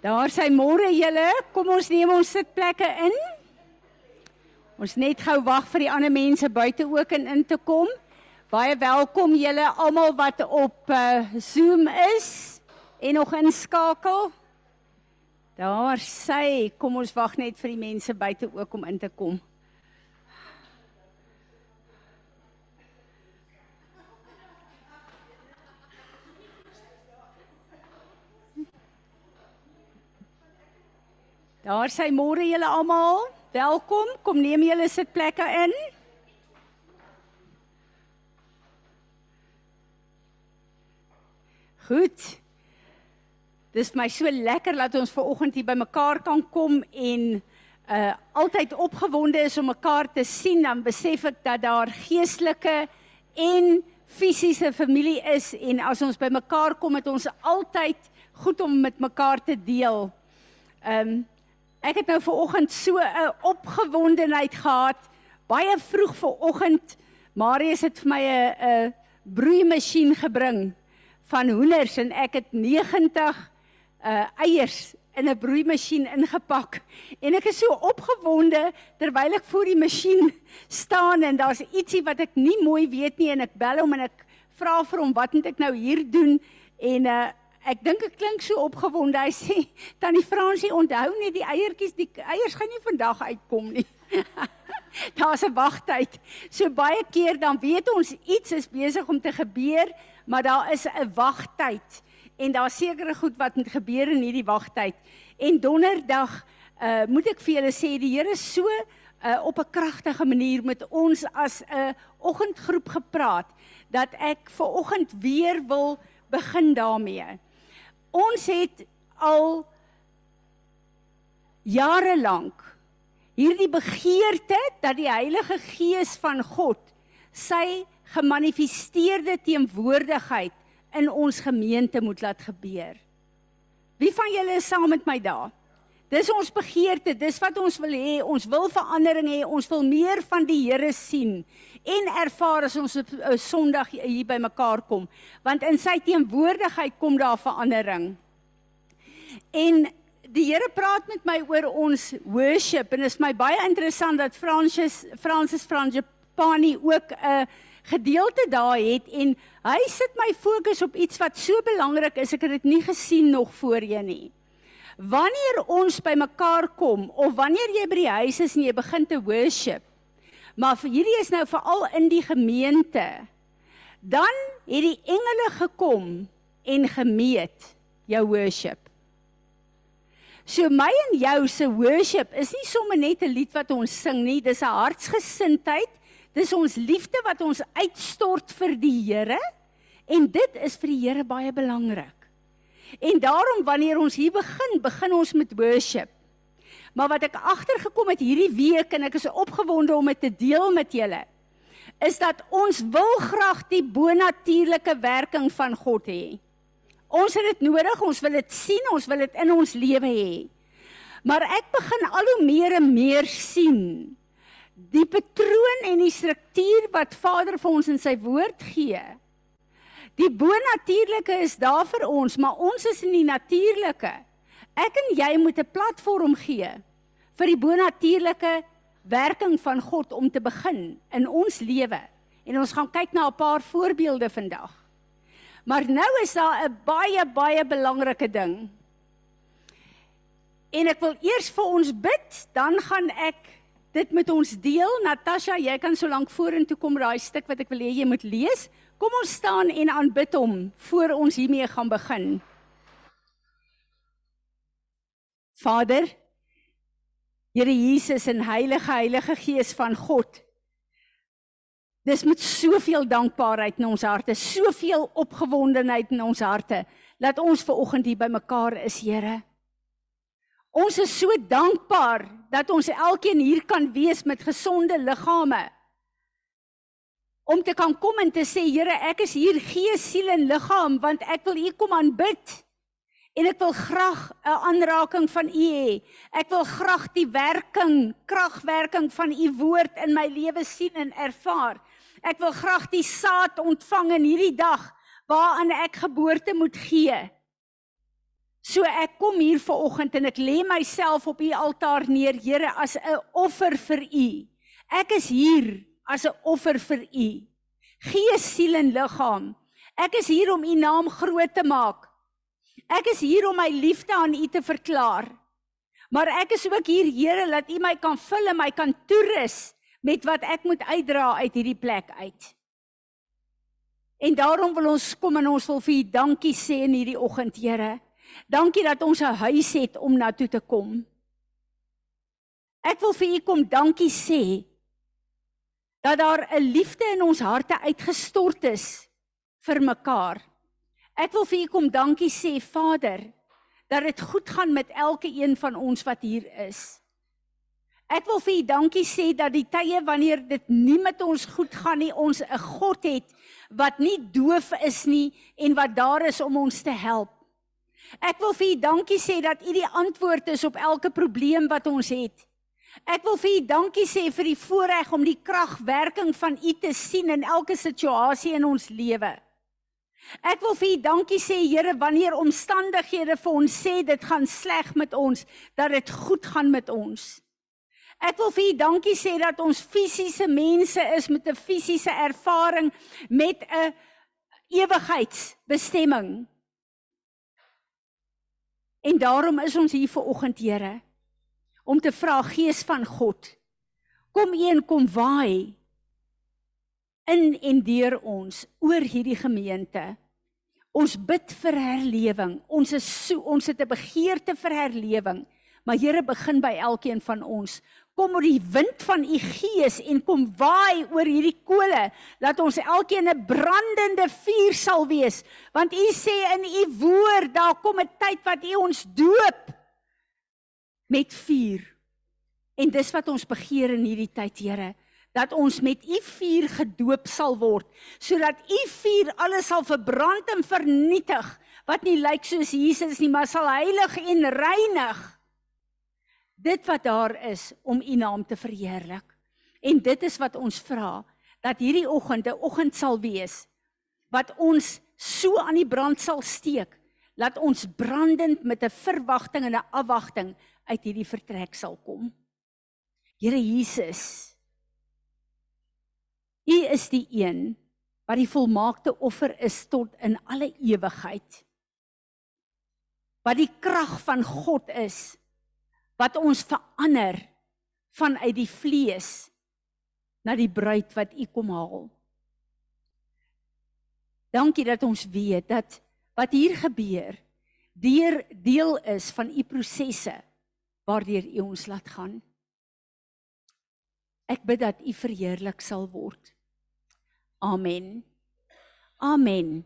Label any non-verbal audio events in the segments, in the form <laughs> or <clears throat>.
Daar sy môre julle, kom ons neem ons sitplekke in. Ons net gou wag vir die ander mense buite ook in in te kom. Baie welkom julle almal wat op uh, Zoom is en nog inskakel. Daar sy, kom ons wag net vir die mense buite ook om in te kom. Daar sê môre julle almal, welkom. Kom neem julle sitplekke in. Goed. Dis my so lekker dat ons ver oggend hier bymekaar kan kom en uh altyd opgewonde is om mekaar te sien dan besef ek dat daar geestelike en fisiese familie is en as ons bymekaar kom het ons altyd goed om met mekaar te deel. Um, Ek het nou ver oggend so 'n opgewondenheid gehad. Baie vroeg ver oggend, Marius het vir my 'n 'n broeimasjien gebring van hoenders en ek het 90 uh eiers in 'n broeimasjien ingepak. En ek is so opgewonde terwyl ek voor die masjien staan en daar's ietsie wat ek nie mooi weet nie en ek bel hom en ek vra vir hom wat moet ek nou hier doen en uh Ek dink ek klink so opgewonde. Hy sê, "Tannie Fransie, onthou net die eiertjies, die eiers gaan nie vandag uitkom nie." <laughs> Daar's 'n wagtyd. So baie keer dan weet ons iets is besig om te gebeur, maar daar is 'n wagtyd en daar sekerre goed wat moet gebeur in hierdie wagtyd. En donderdag uh moet ek vir julle sê die Here so uh op 'n kragtige manier met ons as 'n oggendgroep gepraat dat ek ver oggend weer wil begin daarmee. Ons het al jare lank hierdie begeerte dat die Heilige Gees van God sy gemanifesteerde teenwoordigheid in ons gemeente moet laat gebeur. Wie van julle is saam met my daar? Dis ons begeerte, dis wat ons wil hê. Ons wil verandering hê. Ons wil meer van die Here sien en ervaar as ons op 'n Sondag hier by mekaar kom, want in sy teenwoordigheid kom daar verandering. En die Here praat met my oor ons worship en dit is my baie interessant dat Francis Francis Frangipani ook 'n gedeelte daar het en hy sit my fokus op iets wat so belangrik is. Ek het dit nie gesien nog voorheen nie. Wanneer ons by mekaar kom of wanneer jy by die huis is en jy begin te worship. Maar vir hierdie is nou veral in die gemeente. Dan het die engele gekom en gemeet jou worship. So my en jou se worship is nie sommer net 'n lied wat ons sing nie, dis 'n hartsgesindheid. Dis ons liefde wat ons uitstort vir die Here en dit is vir die Here baie belangrik. En daarom wanneer ons hier begin, begin ons met worship. Maar wat ek agtergekom het hierdie week en ek is opgewonde om dit te deel met julle, is dat ons wil graag die bonatuurlike werking van God hê. Ons het dit nodig, ons wil dit sien, ons wil dit in ons lewe hê. Maar ek begin al hoe meer en meer sien die patroon en die struktuur wat Vader vir ons in sy woord gee Die bonatuurlike is daar vir ons, maar ons is in die natuurlike. Ek en jy moet 'n platform gee vir die bonatuurlike werking van God om te begin in ons lewe. En ons gaan kyk na 'n paar voorbeelde vandag. Maar nou is daar 'n baie baie belangrike ding. En ek wil eers vir ons bid, dan gaan ek dit met ons deel. Natasha, jy kan so lank vorentoe kom raai stuk wat ek wil hê jy moet lees. Kom ons staan en aanbid hom voor ons hiermee gaan begin. Vader, Here Jesus en Heilige Heilige Gees van God. Dis met soveel dankbaarheid in ons harte, soveel opgewondenheid in ons harte dat ons ver oggend hier bymekaar is, Here. Ons is so dankbaar dat ons elkeen hier kan wees met gesonde liggame om te kan kom en te sê Here, ek is hier gees, siel en liggaam want ek wil U kom aanbid. En ek wil graag 'n aanraking van U hê. Ek wil graag die werking, kragwerking van U woord in my lewe sien en ervaar. Ek wil graag die saad ontvang in hierdie dag waaraan ek geboorte moet gee. So ek kom hier vanoggend en ek lê myself op u altaar neer, Here, as 'n offer vir u. Ek is hier as 'n offer vir u. Gees, siel en liggaam. Ek is hier om u naam groot te maak. Ek is hier om my liefde aan u te verklaar. Maar ek is ook hier, Here, dat u my kan vul en my kan toerus met wat ek moet uitdra uit hierdie plek uit. En daarom wil ons kom en ons wil vir u dankie sê in hierdie oggend, Here. Dankie dat ons 'n huis het om na toe te kom. Ek wil vir u kom dankie sê dat daar 'n liefde in ons harte uitgestort is vir mekaar. Ek wil vir u kom dankie sê Vader dat dit goed gaan met elke een van ons wat hier is. Ek wil vir u dankie sê dat die tye wanneer dit nie met ons goed gaan nie, ons 'n God het wat nie doof is nie en wat daar is om ons te help. Ek wil vir u dankie sê dat u die antwoord is op elke probleem wat ons het. Ek wil vir u dankie sê vir die voorreg om die kragwerking van u te sien in elke situasie in ons lewe. Ek wil vir u dankie sê Here wanneer omstandighede vir ons sê dit gaan sleg met ons, dat dit goed gaan met ons. Ek wil vir u dankie sê dat ons fisiese mense is met 'n fisiese ervaring met 'n ewigheidsbestemming. En daarom is ons hier vir oggend, Here, om te vra Gees van God, kom een kom waai in en deur ons oor hierdie gemeente. Ons bid vir herlewing. Ons is so ons het 'n begeerte vir herlewing. Maar Here begin by elkeen van ons kom oor die wind van u gees en kom waai oor hierdie kole dat ons elkeen 'n brandende vuur sal wees. Want u sê in u woord daar kom 'n tyd wat u ons doop met vuur. En dis wat ons begeer in hierdie tyd Here dat ons met u vuur gedoop sal word sodat u vuur alles sal verbrand en vernietig wat nie lyk soos Jesus nie maar sal heilig en reinig dit wat daar is om u naam te verheerlik. En dit is wat ons vra dat hierdie oggend 'n oggend sal wees wat ons so aan die brand sal steek dat ons brandend met 'n verwagting en 'n afwagting uit hierdie vertrek sal kom. Here Jesus. U is die een wat die volmaakte offer is tot in alle ewigheid. Wat die krag van God is wat ons verander vanuit die vlees na die bruid wat u kom haal. Dankie dat ons weet dat wat hier gebeur deur deel is van u prosesse waardeur u ons laat gaan. Ek bid dat u verheerlik sal word. Amen. Amen.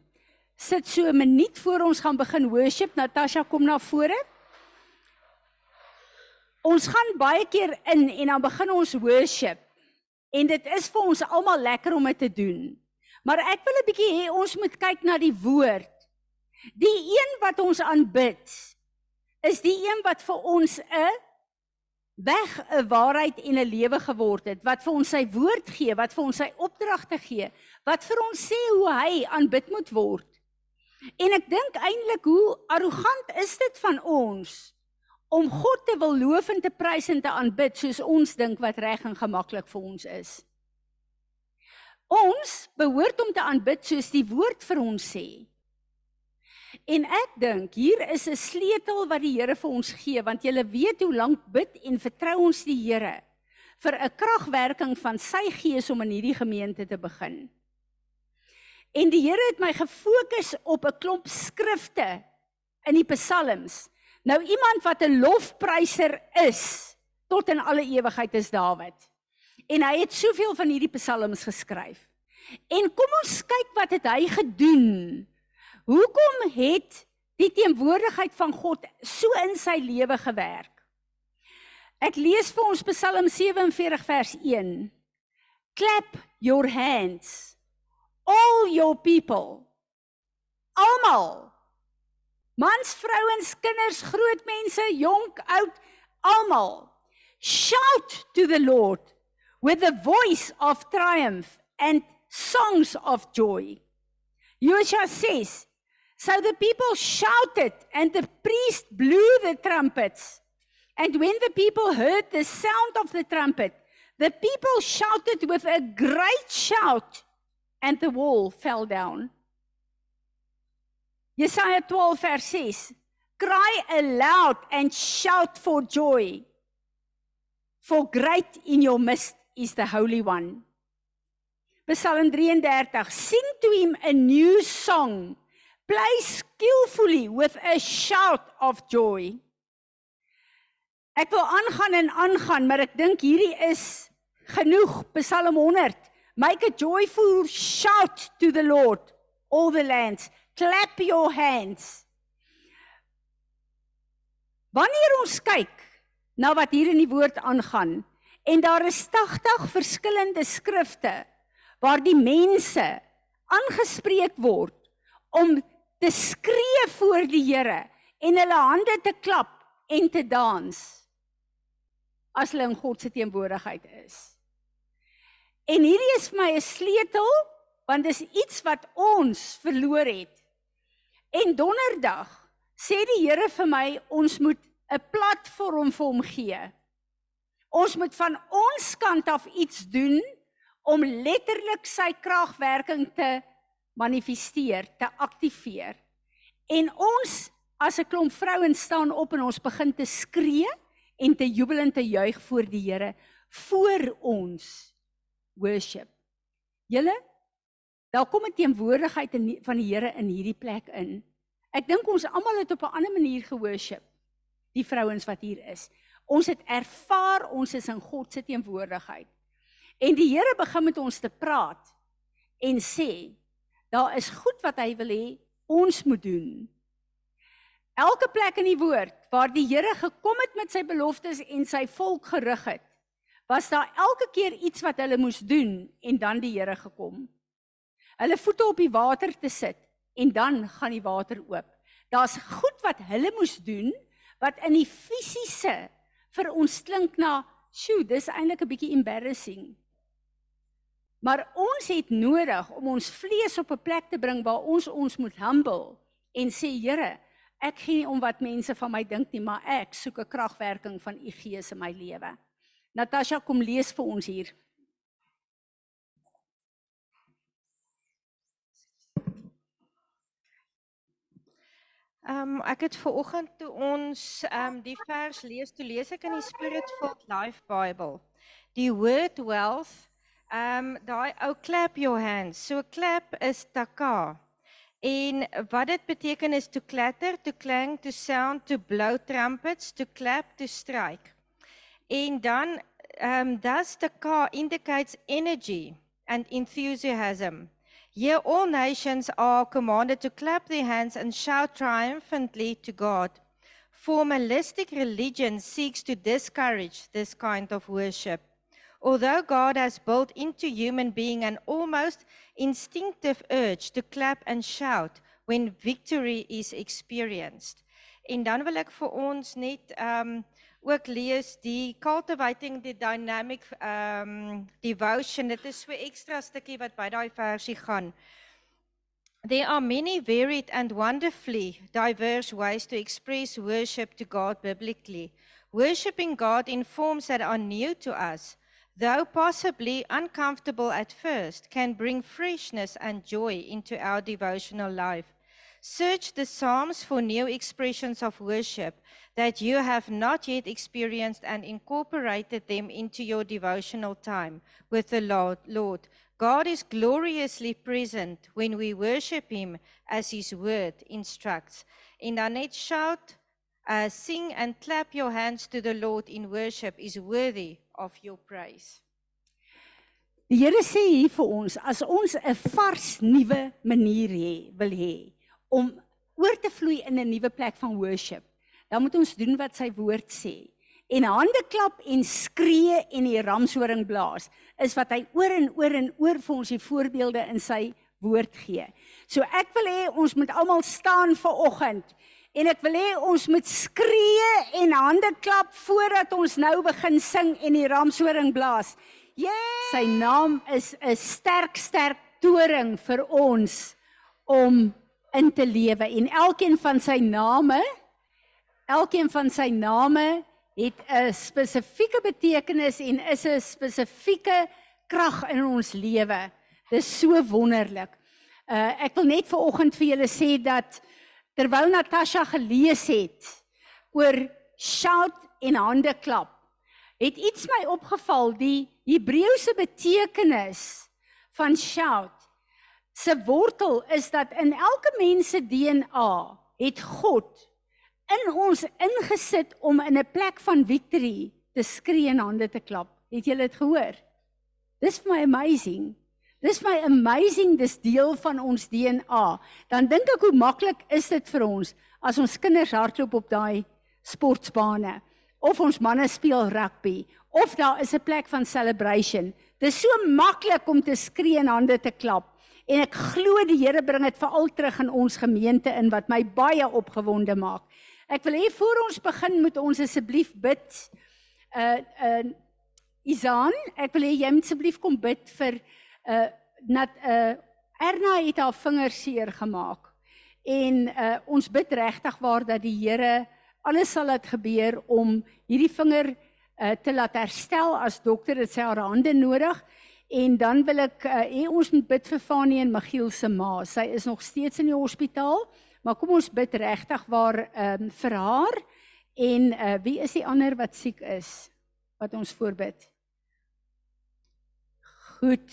Sit so 'n minuut voor ons gaan begin worship. Natasha kom na vore ons gaan baie keer in en dan begin ons worship. En dit is vir ons almal lekker om dit te doen. Maar ek wil 'n bietjie hê ons moet kyk na die woord. Die een wat ons aanbid is die een wat vir ons 'n weg 'n waarheid en 'n lewe geword het, wat vir ons sy woord gee, wat vir ons sy opdragte gee, wat vir ons sê hoe hy aanbid moet word. En ek dink eintlik hoe arrogant is dit van ons om God te wil loof en te prys en te aanbid soos ons dink wat reg en gemaklik vir ons is. Ons behoort om te aanbid soos die woord vir ons sê. En ek dink hier is 'n sleutel wat die Here vir ons gee want jy weet hoe lank bid en vertrou ons die Here vir 'n kragwerking van sy gees om in hierdie gemeente te begin. En die Here het my gefokus op 'n klomp skrifte in die psalms Nou iemand wat 'n lofpryser is tot in alle ewigheid is Dawid. En hy het soveel van hierdie psalms geskryf. En kom ons kyk wat het hy gedoen? Hoekom het die teenwoordigheid van God so in sy lewe gewerk? Ek lees vir ons Psalm 47 vers 1. Clap your hands all your people. Almal Mans, vrouens, kinders, groot mense, jonk, oud, almal. Shout to the Lord with a voice of triumph and songs of joy. Joshua says, So the people shouted, and the priest blew the trumpets. And when the people heard the sound of the trumpet, the people shouted with a great shout, and the wall fell down. Jesaja 12 vers 6 Cry aloud and shout for joy. For great in your midst is the holy one. Psalm 33 Sing to him a new song. Play skillfully with a shout of joy. Ek wil aangaan en aangaan maar ek dink hierdie is genoeg. Psalm 100 Make a joyful shout to the Lord all the lands clap your hands Wanneer ons kyk na wat hier in die woord aangaan en daar is 80 verskillende skrifte waar die mense aangespreek word om te skree voor die Here en hulle hande te klap en te dans as hulle in God se teenwoordigheid is. En hierdie is vir my 'n sleutel want dis iets wat ons verloor het. En donderdag sê die Here vir my ons moet 'n platform vir hom gee. Ons moet van ons kant af iets doen om letterlik sy kragwerking te manifesteer, te aktiveer. En ons as 'n klomp vrouens staan op en ons begin te skree en te jubel en te juig voor die Here voor ons worship. Julle daar kom 'n teenwoordigheid van die Here in hierdie plek in. Ek dink ons almal het op 'n ander manier geworship. Die vrouens wat hier is. Ons het ervaar ons is in God se teenwoordigheid. En die Here begin met ons te praat en sê daar is goed wat hy wil hê ons moet doen. Elke plek in die woord waar die Here gekom het met sy beloftes en sy volk gerig het, was daar elke keer iets wat hulle moes doen en dan die Here gekom. Hulle voete op die water te sit en dan gaan die water oop. Daar's goed wat hulle moes doen wat in die fisiese vir ons klink na, "Sjoe, dis eintlik 'n bietjie embarrassing." Maar ons het nodig om ons vlees op 'n plek te bring waar ons ons moet humble en sê, "Here, ek gee nie om wat mense van my dink nie, maar ek soek 'n kragwerking van u gees in my lewe." Natasha kom lees vir ons hier. Ehm um, ek het ver oggend toe ons ehm um, die vers lees, toe lees ek in die Spirit Filled Life Bible. Die word wealth ehm um, daai ou clap your hands. So clap is taka. En wat dit beteken is to clatter, to clang, to sound, to blow trumpets, to clap, to strike. En dan ehm um, does taka indicates energy and enthusiasm. Here, all nations are commanded to clap their hands and shout triumphantly to God. Formalistic religion seeks to discourage this kind of worship. Although God has built into human being an almost instinctive urge to clap and shout when victory is experienced. En dan wil ek vir ons net um ook lees die cultivating the dynamic um devotion dit is so ekstra stukkie wat by daai versie gaan There are many varied and wonderfully diverse ways to express worship to God biblically. Worshipping God in forms that are new to us, though possibly uncomfortable at first, can bring freshness and joy into our devotional life. Search the Psalms for new expressions of worship that you have not yet experienced and incorporated them into your devotional time with the Lord. God is gloriously present when we worship Him as His word instructs. In dan net shout, uh, sing and clap your hands to the Lord in worship is worthy of your praise. Die Here sê hier vir ons, as ons 'n vars nuwe manier hê, wil hê om oor te vloei in 'n nuwe plek van worship, dan moet ons doen wat sy woord sê. En hande klap en skree en die ramshoring blaas is wat hy oor en oor en oor vir ons die voorbeelde in sy woord gee. So ek wil hê ons moet almal staan vir oggend en ek wil hê ons moet skree en hande klap voordat ons nou begin sing en die ramshoring blaas. Yeah! Sy naam is 'n sterk sterk toring vir ons om in te lewe en elkeen van sy name elkeen van sy name het 'n spesifieke betekenis en is 'n spesifieke krag in ons lewe. Dis so wonderlik. Uh ek wil net vanoggend vir julle sê dat terwyl Natasha gelees het oor shout en hande klap, het iets my opgeval die Hebreëse betekenis van shout. Se wortel is dat in elke mens se DNA het God in ons ingesit om in 'n plek van victory te skree en hande te klap. Het julle dit gehoor? Dis vir my amazing. Dis my amazing dis deel van ons DNA. Dan dink ek hoe maklik is dit vir ons as ons kinders hardloop op daai sportbane of ons manne speel rugby of daar is 'n plek van celebration. Dis so maklik om te skree en hande te klap. En ek glo die Here bring dit veral terug in ons gemeente in wat my baie opgewonde maak. Ek wil hê voor ons begin moet ons asseblief bid. Uh uh Isaan, ek wil hê jy moet asseblief kom bid vir uh nat uh Erna het haar vinger seer gemaak. En uh ons bid regtig waar dat die Here alles sal laat gebeur om hierdie vinger uh te laat herstel as dokter dit sy haar hande nodig. En dan wil ek uh, hê ons moet bid vir Fanie en Michiel se ma. Sy is nog steeds in die hospitaal. Maar kom ons bid regtig waar ehm um, vir haar en uh, wie is die ander wat siek is wat ons voorbid. Goed.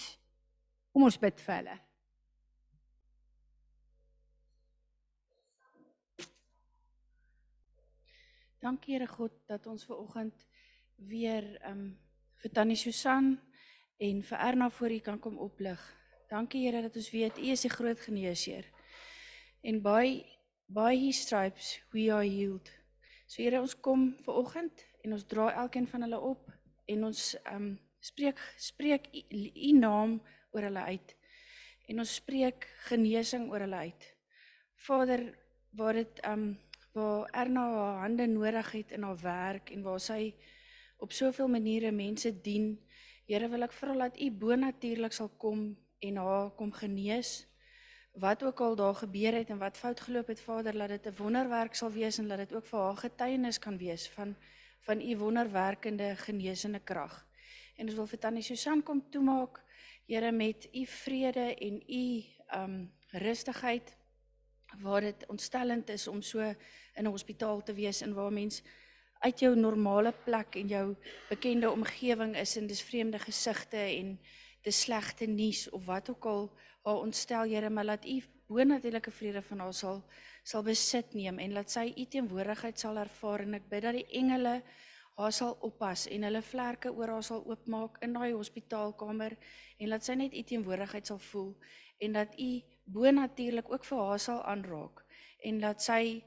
Kom ons bid vir hulle. Dankie Here God dat ons ver oggend weer ehm um, vir Tannie Susan en vir Erna voor U kan kom oplig. Dankie Here dat ons weet U is die groot geneesheer. En by by his stripes we are healed. So Here, ons kom ver oggend en ons dra elkeen van hulle op en ons ehm um, spreek spreek u naam oor hulle uit. En ons spreek genesing oor hulle uit. Vader, waar dit ehm um, waar Erna haar hande nodig het in haar werk en waar sy op soveel maniere mense dien, Here wil ek vra dat u bonatuurlik sal kom en haar kom genees wat ook al daar gebeur het en wat fout geloop het Vader laat dit 'n wonderwerk sal wees en laat dit ook vir haar getuienis kan wees van van u wonderwerkende genesende krag. En ons wil vir Tannie Susan kom toemaak Here met u vrede en u um rustigheid waar dit ontstellend is om so in 'n hospitaal te wees en waar mens uit jou normale plek en jou bekende omgewing is en dis vreemde gesigte en dis slegte nuus of wat ook al haar ontstel Here, maar laat u bonatuurlike vrede van haar sal sal besit neem en laat sy u teenwoordigheid sal ervaar en ek bid dat die engele haar sal oppas en hulle vlerke oor haar sal oopmaak in daai hospitaalkamer en laat sy net u teenwoordigheid sal voel en dat u bonatuurlik ook vir haar sal aanraak en dat sy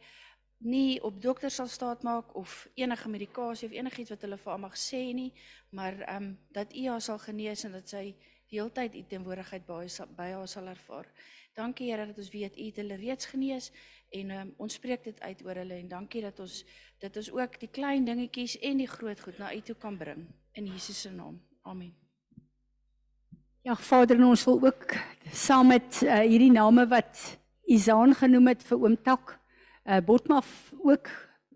nie op dokter sal staat maak of enige medikasie of enigiets wat hulle vir haar mag sê nie maar ehm um, dat u haar sal genees en dat sy heeltyd u teenwoordigheid by by haar sal ervaar. Dankie Here dat ons weet u het hulle reeds genees en um, ons spreek dit uit oor hulle en dankie dat ons dit ons ook die klein dingetjies en die groot goed na u toe kan bring in Jesus se naam. Amen. Ja Vader, ons wil ook saam met uh, hierdie name wat Isaan genoem het vir oom Tak, uh, Botmaf ook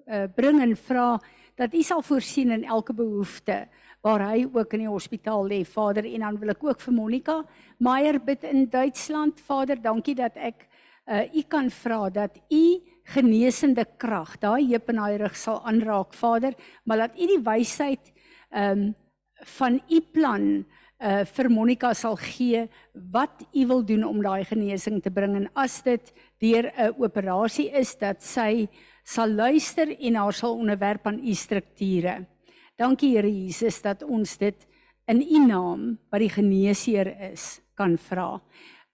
uh, bring en vra dat u sal voorsien in elke behoefte waar hy ook in die hospitaal lê, Vader, en dan wil ek ook vir Monica Meyer bid in Duitsland, Vader, dankie dat ek uh u kan vra dat u genesende krag daai heup en daai rug sal aanraak, Vader, maar laat u die wysheid um van u plan uh vir Monica sal gee wat u wil doen om daai genesing te bring. En as dit deur 'n operasie is dat sy sal luister en haar sal onderwerp aan u strukture. Dankie Here Jesus dat ons dit in U naam wat die geneesheer is kan vra.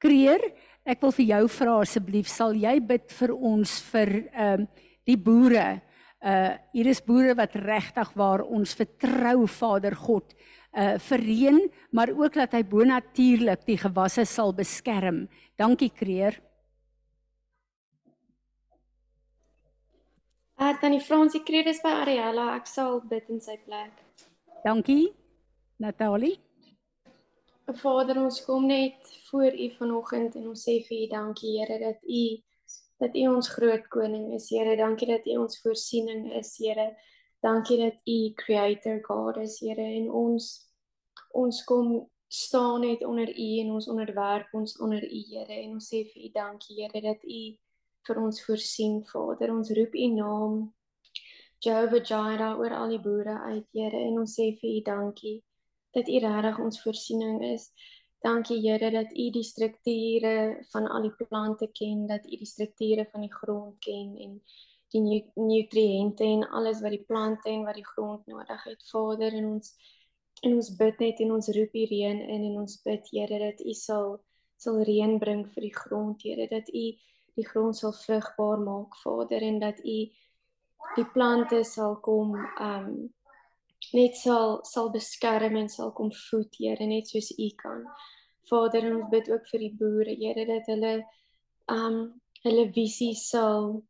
Kreer, ek wil vir jou vra asseblief sal jy bid vir ons vir ehm uh, die boere. Uh hier is boere wat regtig waar ons vertrou Vader God uh vir reën, maar ook dat hy bonatuurlik die gewasse sal beskerm. Dankie Kreer. Uh, Tannie Fransie Kredes by Ariella, ek sal bid in sy plek. Dankie. Natalie. Vader, ons kom net voor U vanoggend en ons sê vir U dankie Here dat U dat U ons groot koning is, Here. Dankie dat U ons voorsiening is, Here. Dankie dat U creator God is, Here, en ons ons kom staan net onder U en ons onderwerp ons onder U, Here, en ons sê vir U dankie, Here, dat U vir ons voorsien, Vader. Ons roep U naam Jehovah Jireh oor al die boere uit, Here, en ons sê vir U dankie dat U regtig ons voorsiening is. Dankie Here dat U die strukture van al die plante ken, dat U die strukture van die grond ken en die nu nutriënte en alles wat die plante en wat die grond nodig het, Vader, en ons en ons bid net en ons roep die reën in en ons bid Here dat U sal sal reën bring vir die grond, Here, dat U die grond sal vrugbaar maak, Vader, en dat U die plante sal kom um net sal sal beskerm en sal kom voed, Here, net soos U kan. Vader, ons bid ook vir die boere, Here, dat hulle um hulle visie sal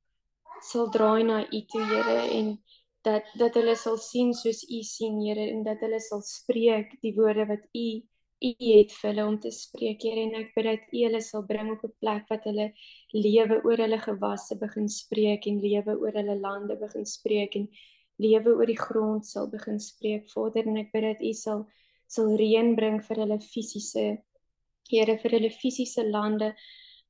sal draai na U toe, Here, en dat dat hulle sal sien soos U sien, Here, en dat hulle sal spreek die woorde wat U U het vir hulle om te spreek, Here, en ek bid dat U hulle sal bring op 'n plek wat hulle lewe oor hulle gewasse begin spreek en lewe oor hulle lande begin spreek en lewe oor die grond sal begin spreek, Vader, en ek bid dat U sal sal reën bring vir hulle fisiese Here, vir hulle fisiese lande,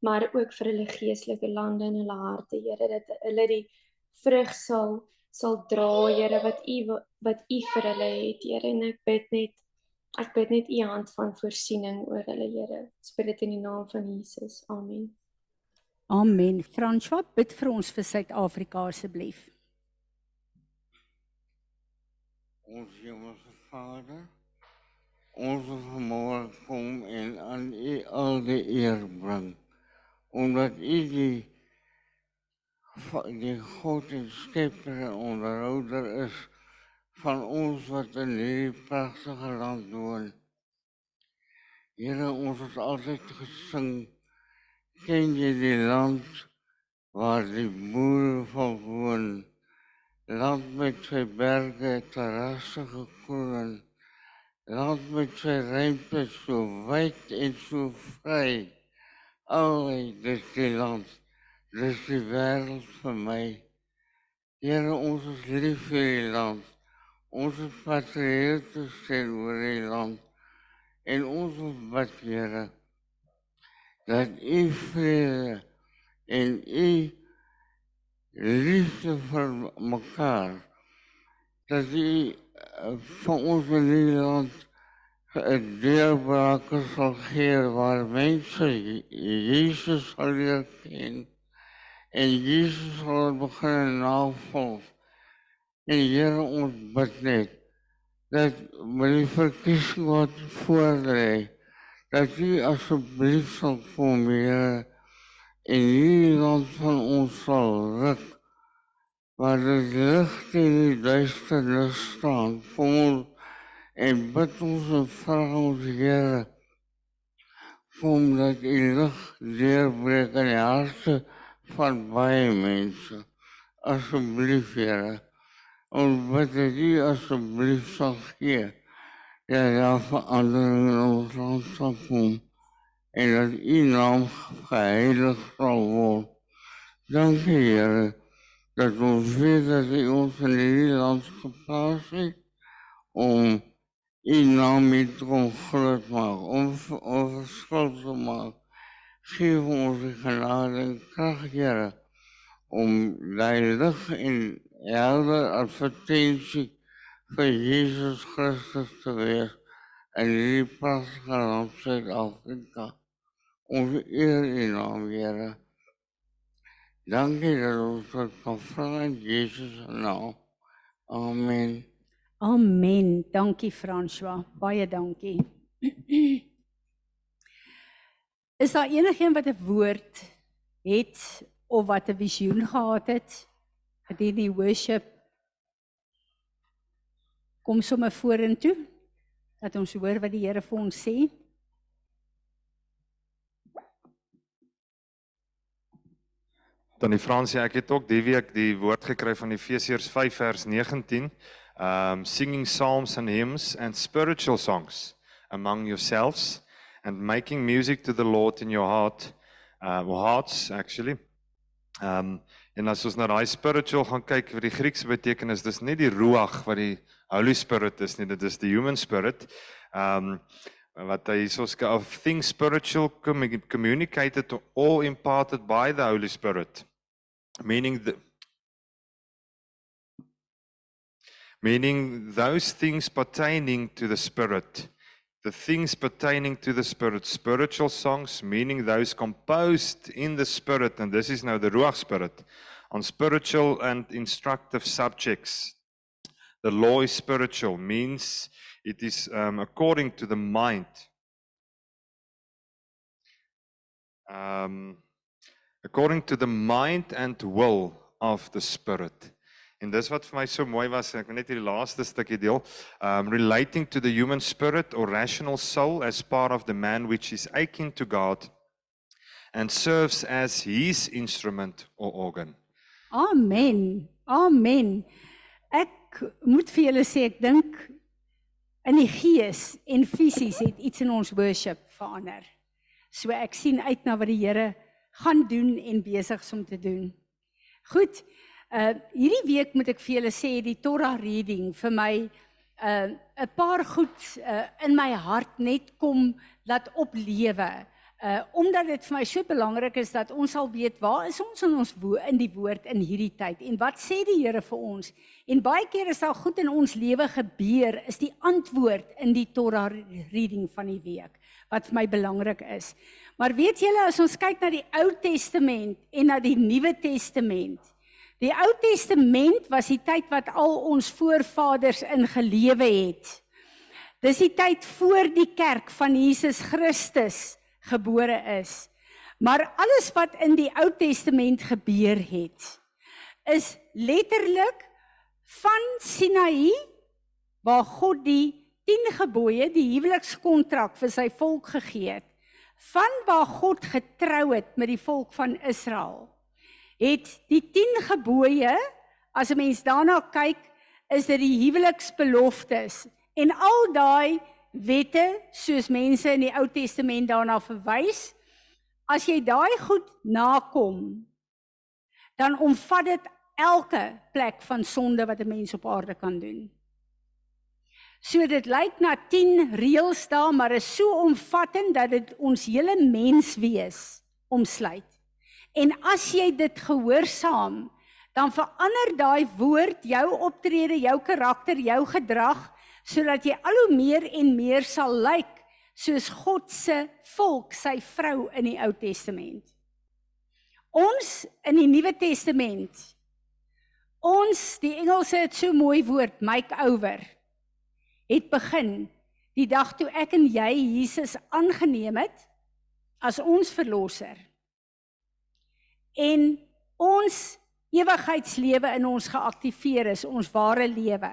maar ook vir hulle geestelike lande en hulle harte, Here, dat hulle die vrug sal sal dra, Here, wat U wat U vir hulle het, Here, en ek bid net Ek bid net u hand van voorsiening oor hulle Here. Ek bid dit in die naam van Jesus. Amen. Amen. François, bid vir ons vir Suid-Afrika asseblief. Ons Hemelse Vader, ons vermoë kom en aan u al die eer bring. Omdat u die die God en skepper en onderhouder is van ons wat in hierdie pragtige land woon. Here, ons het altyd gesing, ken jy die land waar die boere van woon, land met sy berge, terrasse gekroon, land met sy ruimte so wyd en so vry, al dit die land, dit is die wereld vir my. Here, ons is lief vir die land, onze patrioten zijn voor Nederland. En onze patrioten. Dat u vrede en u liefde voor elkaar. Dat u van onze Nederland het deelbraken zal geven waar mensen Jezus zal leren kennen. En Jezus zal beginnen navolgen. En Here ons bid net dat die verkiesing wat voor lê, dat U asseblief sal kom Here en hierdie land van ons sal rig waar dit lig in die duisternis staan vir ons en bid ons en vraag ons Here om dat U lig deurbreek in die harte van baie mense. Asseblief Here ons wat dit u asseblief sal gee. Ja, ja, verandering in ons land sal kom. En dat u naam geheilig sal word. Dankie, Heere, dat ons weet dat u ons in die land geplaas het om u naam met om groot maak, om, om verskil te maak. Geef ons die genade en kracht, Heere, om die licht en helder advertentie van Jezus Christus te wees en die prachtige land Zuid-Afrika. Onze eer in naam, Heere. Dank je dat ons dat kan vragen in Jezus' naam. Amen. Amen. Dankie François. Baie dankie. <clears throat> Is daar enigiemand wat 'n woord het of wat 'n visioen gehad het? Dat hierdie worship kom sommer vorentoe dat ons hoor wat die Here vir ons sê. Dan die Fransie, ek het ook die week die woord gekry van Efesiërs 5 vers 19. Um singing psalms and hymns and spiritual songs among yourselves and making music to the Lord in your heart. Uh hearts actually Ehm um, en as ons na daai spiritual gaan kyk vir die Griekse betekenis, dis nie die ruach wat die Holy Spirit is nie, dit is die human spirit. Ehm um, wat hy soos of things spiritual communicated to all imparted by the Holy Spirit. Meaning the meaning those things pertaining to the spirit the things pertaining to the spirit spiritual songs meaning those composed in the spirit and this is now the ruach spirit on spiritual and instructive subjects. The law is spiritual means it is um, according to the mind. Um, according to the mind and will of the spirit En dis wat vir my so mooi was, ek wil net hierdie laaste stukkie deel. Um relating to the human spirit or rational soul as part of the man which is akin to God and serves as his instrument or organ. Amen. Amen. Ek moet vir julle sê ek dink in die gees en fisies het iets in ons worship verander. So ek sien uit na wat die Here gaan doen en besig is om te doen. Goed. Uh hierdie week moet ek vir julle sê die Torah reading vir my uh 'n paar goed uh in my hart net kom laat oplewe. Uh omdat dit vir my so belangrik is dat ons sal weet waar is ons in ons wo in die woord in hierdie tyd en wat sê die Here vir ons? En baie keer is daar goed in ons lewe gebeur is die antwoord in die Torah reading van die week wat vir my belangrik is. Maar weet julle as ons kyk na die Ou Testament en na die Nuwe Testament Die Ou Testament was die tyd wat al ons voorvaders in gelewe het. Dis die tyd voor die kerk van Jesus Christus gebore is. Maar alles wat in die Ou Testament gebeur het, is letterlik van Sinaï waar God die 10 gebooie, die huwelikskontrak vir sy volk gegee het, van waar God getrou het met die volk van Israel het die 10 gebooie as 'n mens daarna kyk is dit die huweliksbeloftes en al daai wette soos mense in die Ou Testament daarna verwys as jy daai goed nakom dan omvat dit elke plek van sonde wat 'n mens op aarde kan doen. So dit lyk na 10 reëls daar, maar is so omvattend dat dit ons hele menswees omsluit. En as jy dit gehoorsaam, dan verander daai woord jou optrede, jou karakter, jou gedrag sodat jy al hoe meer en meer sal lyk soos God se volk, sy vrou in die Ou Testament. Ons in die Nuwe Testament ons die Engelse het so mooi woord make over het begin die dag toe ek en jy Jesus aangeneem het as ons verlosser en ons ewigheidslewe in ons geaktiveer is, ons ware lewe.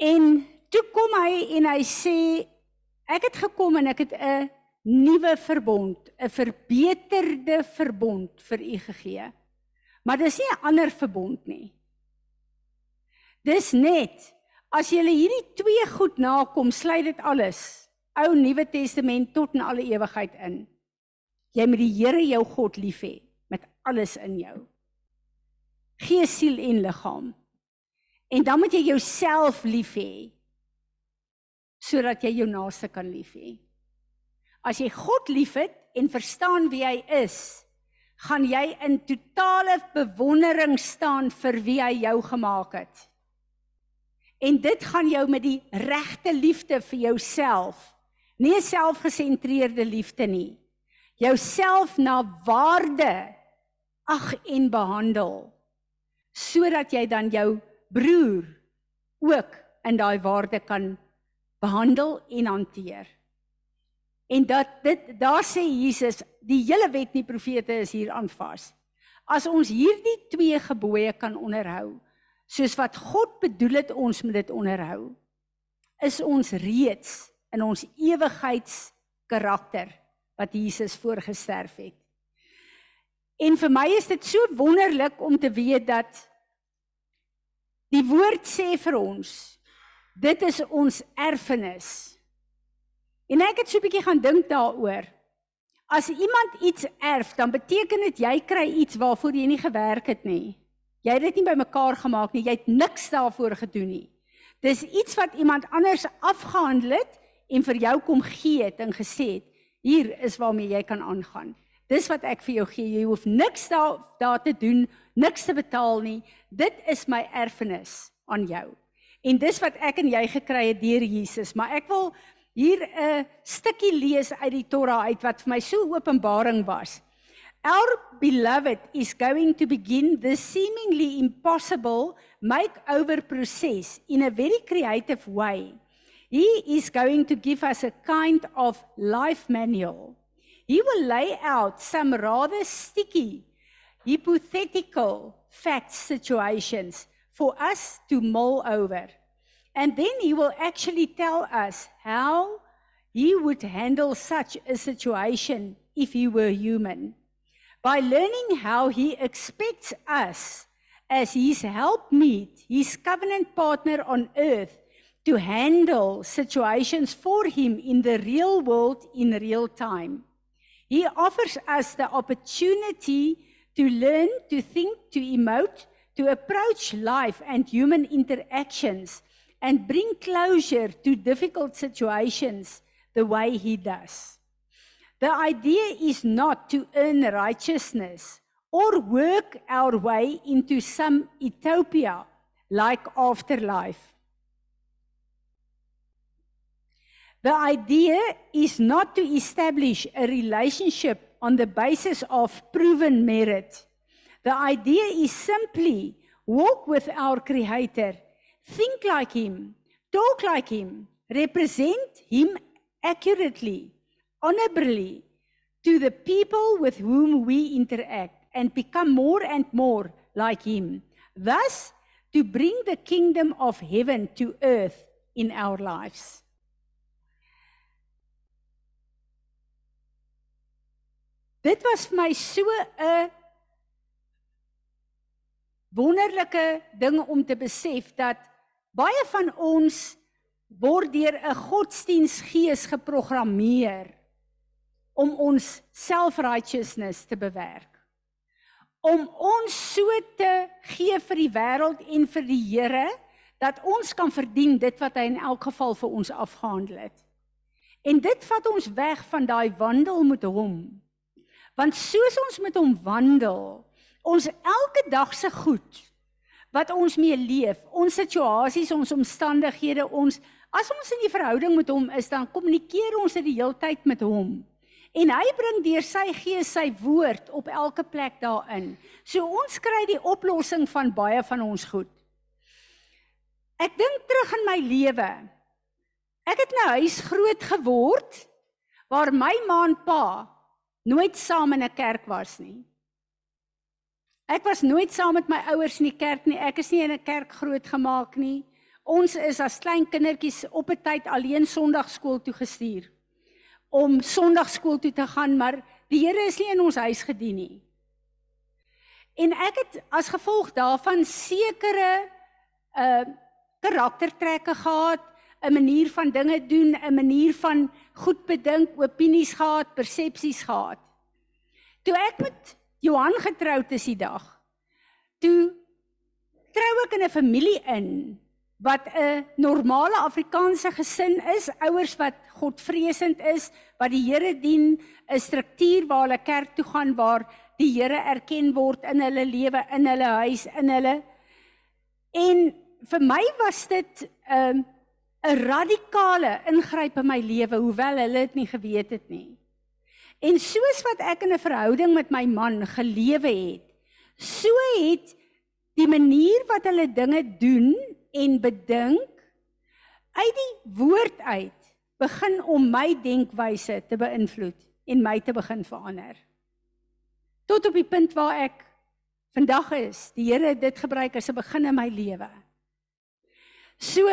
En toe kom hy en hy sê ek het gekom en ek het 'n nuwe verbond, 'n verbeterde verbond vir u gegee. Maar dis nie 'n ander verbond nie. Dis net as jy hierdie twee goed nakom, sluit dit alles, Ou Nuwe Testament tot in alle ewigheid in. Jy moet die Here jou God lief hê met alles in jou. Gees, siel en liggaam. En dan moet jy jouself lief hê sodat jy jou naaste kan lief hê. As jy God liefhet en verstaan wie hy is, gaan jy in totale bewondering staan vir wie hy jou gemaak het. En dit gaan jou met die regte liefde vir jouself, nie 'n selfgesentreerde liefde nie, jouself na waarde ag en behandel sodat jy dan jou broer ook in daai waarde kan behandel en hanteer. En dat dit daar sê Jesus, die hele wet en die profete is hier aan vas. As ons hierdie twee gebooie kan onderhou, soos wat God bedoel het ons moet dit onderhou, is ons reeds in ons ewigheidskarakter wat Jesus voorgesterf het. En vir my is dit so wonderlik om te weet dat die woord sê vir ons dit is ons erfenis. En ek het so 'n bietjie gaan dink daaroor. As iemand iets erf, dan beteken dit jy kry iets waarvoor jy nie gewerk het nie. Jy het dit nie bymekaar gemaak nie. Jy het niks daarvoor gedoen nie. Dis iets wat iemand anders afgehandel het en vir jou kom gee het en gesê het, hier is waarmee jy kan aangaan. Dis wat ek vir jou gee. Jy hoef niks daar daar te doen, niks te betaal nie. Dit is my erfenis aan jou. En dis wat ek en jy gekry het deur Jesus, maar ek wil hier 'n stukkie lees uit die Torah uit wat vir my so openbaring was. Our beloved is going to begin the seemingly impossible makeover process in a very creative way. He is going to give us a kind of life manual. He will lay out some rather sticky, hypothetical fact situations for us to mull over. And then he will actually tell us how he would handle such a situation if he were human. By learning how he expects us as his helpmeet, his covenant partner on earth, to handle situations for him in the real world in real time. He offers us the opportunity to learn to think, to emote, to approach life and human interactions and bring closure to difficult situations the way he does. The idea is not to earn righteousness or work our way into some utopia like afterlife. The idea is not to establish a relationship on the basis of proven merit. The idea is simply walk with our Creator, think like Him, talk like Him, represent Him accurately, honorably to the people with whom we interact, and become more and more like Him. Thus, to bring the kingdom of heaven to earth in our lives. Dit was vir my so 'n wonderlike ding om te besef dat baie van ons word deur 'n godsdiensgees geprogrammeer om ons self-righteousness te bewerk. Om ons so te gee vir die wêreld en vir die Here dat ons kan verdien dit wat hy in elk geval vir ons afgehandel het. En dit vat ons weg van daai wandel met hom Want soos ons met hom wandel, ons elke dag se goed wat ons mee leef, ons situasies, ons omstandighede, ons as ons in die verhouding met hom is, dan kommunikeer ons dit die hele tyd met hom. En hy bring deur sy gees sy woord op elke plek daarin. So ons kry die oplossing van baie van ons goed. Ek dink terug in my lewe. Ek het nou huis groot geword waar my ma en pa nooit saam in 'n kerk was nie. Ek was nooit saam met my ouers in die kerk nie. Ek is nie in 'n kerk grootgemaak nie. Ons is as klein kindertjies op 'n tyd alleen Sondagskool toe gestuur om Sondagskool toe te gaan, maar die Here is nie in ons huis gedien nie. En ek het as gevolg daarvan sekere uh karaktertrekke gehad, 'n manier van dinge doen, 'n manier van goed bedink, opinies gehad, persepsies gehad. Toe ek met Johan getroud is die dag. Toe trou ek in 'n familie in wat 'n normale Afrikaanse gesin is, ouers wat Godvreesend is, wat die Here dien, 'n struktuur waar hulle kerk toe gaan waar die Here erken word in hulle lewe, in hulle huis, in hulle En vir my was dit 'n um, ehm, 'n radikale ingryp in my lewe hoewel hulle dit nie geweet het nie. En soos wat ek in 'n verhouding met my man gelewe het, so het die manier wat hulle dinge doen en bedink uit die woord uit begin om my denkwyse te beïnvloed en my te begin verander. Tot op die punt waar ek vandag is, die Here het dit gebruik as 'n begin in my lewe. So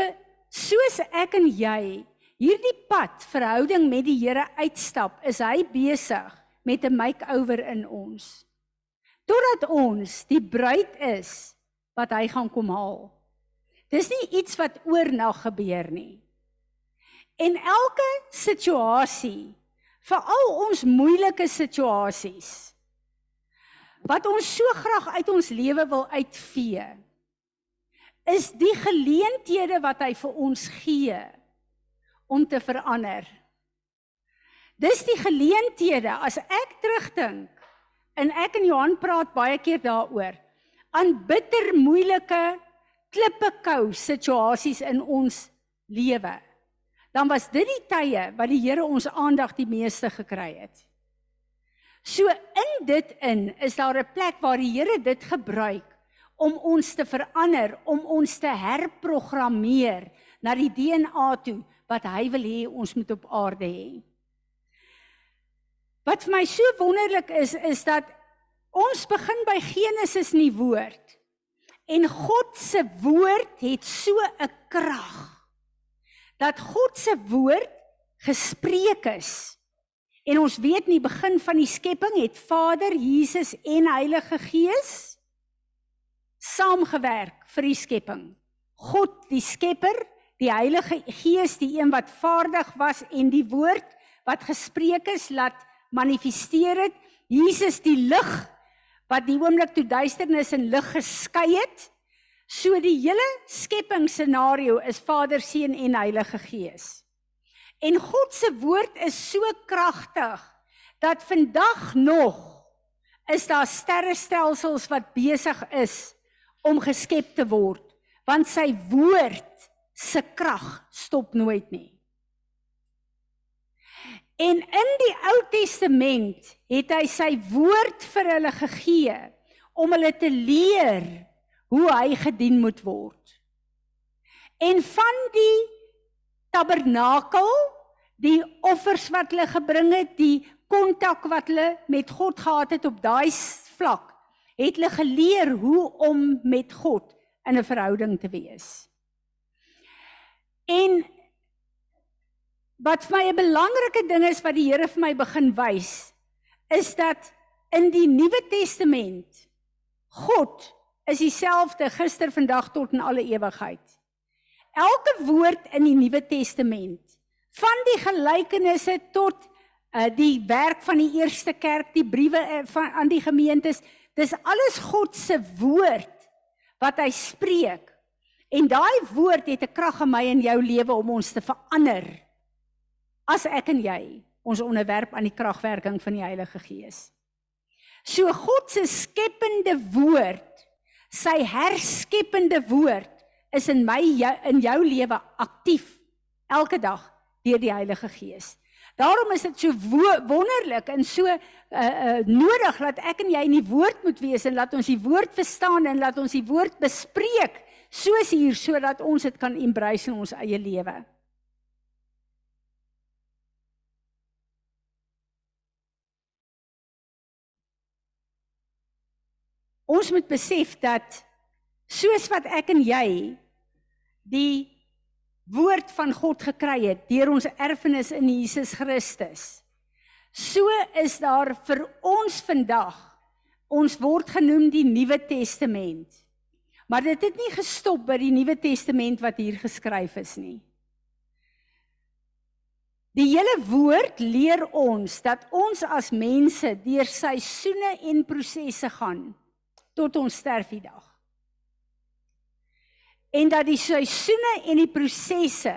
soos ek en jy hierdie pad verhouding met die Here uitstap, is hy besig met 'n makeover in ons. Totdat ons die bruid is wat hy gaan kom haal. Dis nie iets wat oornag gebeur nie. En elke situasie vir al ons moeilike situasies wat ons so graag uit ons lewe wil uitvee is die geleenthede wat hy vir ons gee om te verander. Dis die geleenthede as ek terugdink en ek en Johan praat baie keer daaroor aan bitter moeilike klippe kou situasies in ons lewe. Dan was dit die tye wat die Here ons aandag die meeste gekry het. So in dit in is daar 'n plek waar die Here dit gebruik om ons te verander, om ons te herprogrammeer na die DNA toe wat hy wil hê ons moet op aarde hê. Wat vir my so wonderlik is is dat ons begin by Genesis in die woord. En God se woord het so 'n krag dat God se woord gespreek is. En ons weet in die begin van die skepping het Vader, Jesus en Heilige Gees saamgewerk vir die skepping. God die Skepper, die Heilige Gees, die een wat vaardig was en die woord wat gespreek is laat manifesteer het. Jesus die lig wat die oomblik toe duisternis en lig geskei het. So die hele skepping scenario is Vader, Seun en Heilige Gees. En God se woord is so kragtig dat vandag nog is daar sterrestelsels wat besig is om geskep te word want sy woord se krag stop nooit nie. En in die Ou Testament het hy sy woord vir hulle gegee om hulle te leer hoe hy gedien moet word. En van die tabernakel, die offers wat hulle gebring het, die kontak wat hulle met God gehad het op daai vlak, het hulle geleer hoe om met God in 'n verhouding te wees. En wat vir my 'n belangrike ding is wat die Here vir my begin wys, is dat in die Nuwe Testament God is dieselfde gister, vandag tot in alle ewigheid. Elke woord in die Nuwe Testament, van die gelykenisse tot uh, die werk van die eerste kerk, die briewe uh, van aan die gemeentes, Dis alles God se woord wat hy spreek. En daai woord het 'n krag in my en jou lewe om ons te verander. As ek en jy ons onderwerp aan die kragwerking van die Heilige Gees. So God se skepende woord, sy herskepende woord is in my jou, in jou lewe aktief elke dag deur die Heilige Gees. Daarom is dit so wonderlik en so uh, uh, nodig dat ek en jy in die woord moet wees en laat ons die woord verstaan en laat ons die woord bespreek soos hier sodat ons dit kan embrace in ons eie lewe. Ons moet besef dat soos wat ek en jy die woord van God gekry het deur ons erfenis in Jesus Christus. So is daar vir ons vandag ons word genoem die Nuwe Testament. Maar dit het nie gestop by die Nuwe Testament wat hier geskryf is nie. Die hele woord leer ons dat ons as mense deur seisoene en prosesse gaan tot ons sterfdag en dat die seisoene en die prosesse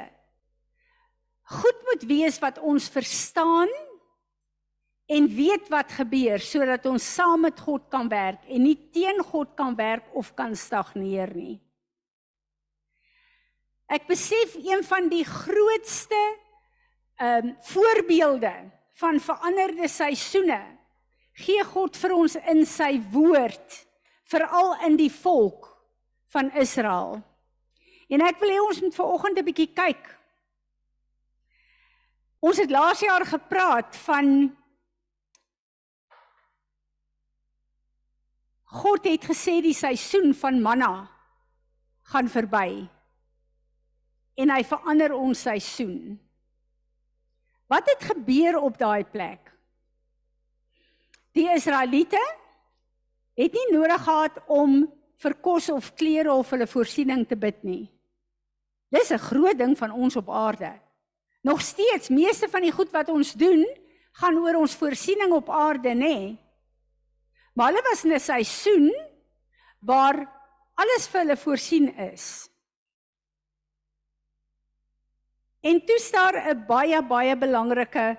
goed moet wees wat ons verstaan en weet wat gebeur sodat ons saam met God kan werk en nie teen God kan werk of kan stagneer nie. Ek besef een van die grootste ehm um, voorbeelde van veranderde seisoene gee God vir ons in sy woord veral in die volk van Israel. En ek wil hê ons moet vanoggend 'n bietjie kyk. Ons het laas jaar gepraat van God het gesê die seisoen van manna gaan verby. En hy verander ons seisoen. Wat het gebeur op daai plek? Die Israeliete het nie nodig gehad om vir kos of klere of hulle voorsiening te bid nie. Dis 'n groot ding van ons op aarde. Nog steeds, meeste van die goed wat ons doen, gaan oor ons voorsiening op aarde, nê? Nee. Maar hulle was in 'n seisoen waar alles vir hulle voorsien is. En toe staar 'n baie baie belangrike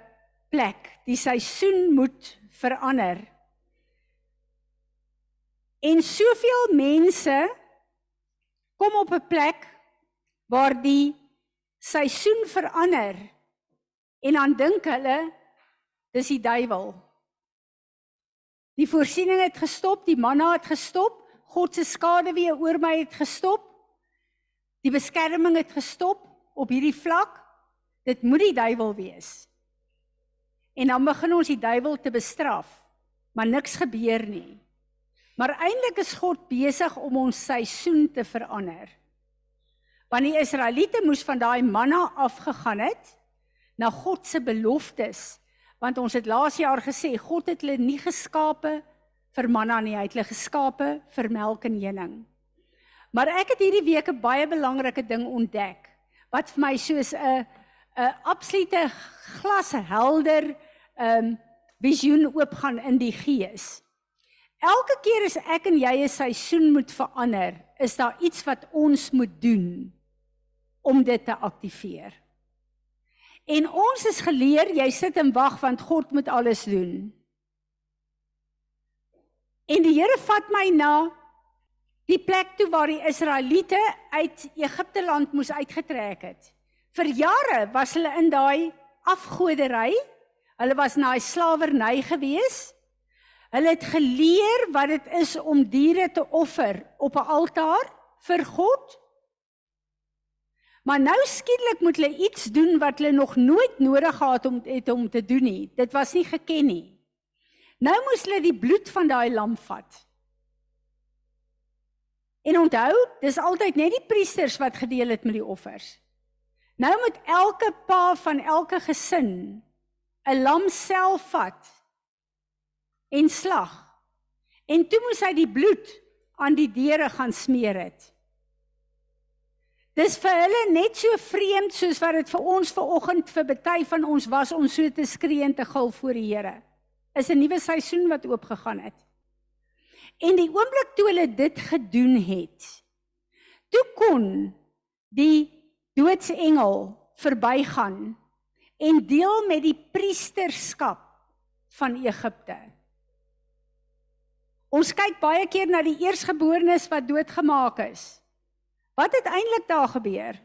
plek. Die seisoen moet verander. En soveel mense kom op 'n plek waar die seisoen verander en dan dink hulle dis die duiwel. Die voorsiening het gestop, die manna het gestop, God se skade weer oor my het gestop. Die beskerming het gestop op hierdie vlak. Dit moet die duiwel wees. En dan begin ons die duiwel te bestraf, maar niks gebeur nie. Maar eintlik is God besig om ons seisoen te verander. Want die Israeliete moes van daai manna afgegaan het na God se beloftes, want ons het laas jaar gesê God het hulle nie geskape vir manna nie, hy het hulle geskape vir melk en honing. Maar ek het hierdie week 'n baie belangrike ding ontdek wat vir my soos 'n 'n absolute glashelder um, visioen oopgaan in die gees. Elke keer as ek en jy 'n seisoen moet verander, is daar iets wat ons moet doen om dit te aktiveer. En ons is geleer jy sit en wag want God moet alles doen. En die Here vat my na die plek toe waar die Israeliete uit Egipte land moes uitgetrek het. Vir jare was hulle in daai afgodery. Hulle was na 'n slawerny gewees. Hulle het geleer wat dit is om diere te offer op 'n altaar vir God. Maar nou skielik moet hulle iets doen wat hulle nog nooit nodig gehad om het om te doen nie. Dit was nie geken nie. Nou moes hulle die bloed van daai lam vat. En onthou, dis altyd net die priesters wat gedeel het met die offers. Nou moet elke pa van elke gesin 'n lam self vat en slag. En toe moes hy die bloed aan die deure gaan smeer het. Dis vir hulle net so vreemd soos wat dit vir ons ver oggend vir baie van ons was om so te skree en te gil voor die Here. Is 'n nuwe seisoen wat oopgegaan het. En die oomblik toe hulle dit gedoen het, toe kon die doodsengel verbygaan en deel met die priesterskap van Egipte. Ons kyk baie keer na die eersgeborenes wat doodgemaak is. Wat het eintlik daar gebeur?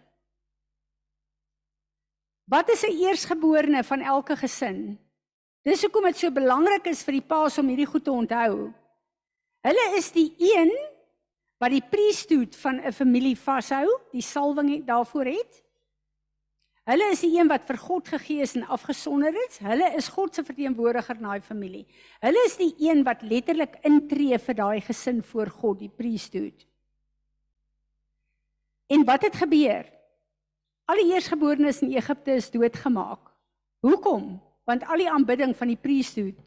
Wat is 'n eersgeborene van elke gesin? Dis hoekom dit so belangrik is vir die paas om hierdie goed te onthou. Hulle is die een wat die priesthood van 'n familie vashou, die salwing daarvoor het. Hulle is die een wat vir God gegee is en afgesonder is. Hulle is God se verteenwoordiger in daai familie. Hulle is die een wat letterlik intree vir daai gesin voor God, die priesthood. En wat het gebeur? Al die eersgeborenes in Egipte is doodgemaak. Hoekom? Want al die aanbidding van die priesthood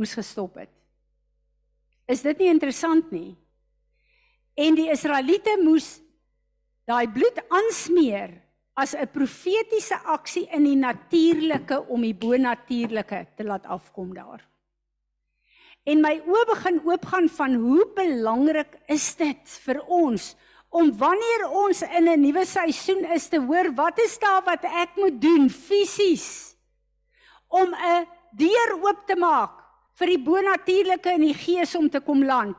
moes gestop het. Is dit nie interessant nie? En die Israeliete moes daai bloed aansmeer as 'n profetiese aksie in die natuurlike om die bonatuurlike te laat afkom daar. En my oë begin oopgaan van hoe belangrik is dit vir ons om wanneer ons in 'n nuwe seisoen is te hoor wat is daar wat ek moet doen fisies om 'n deur oop te maak vir die bonatuurlike in die gees om te kom land.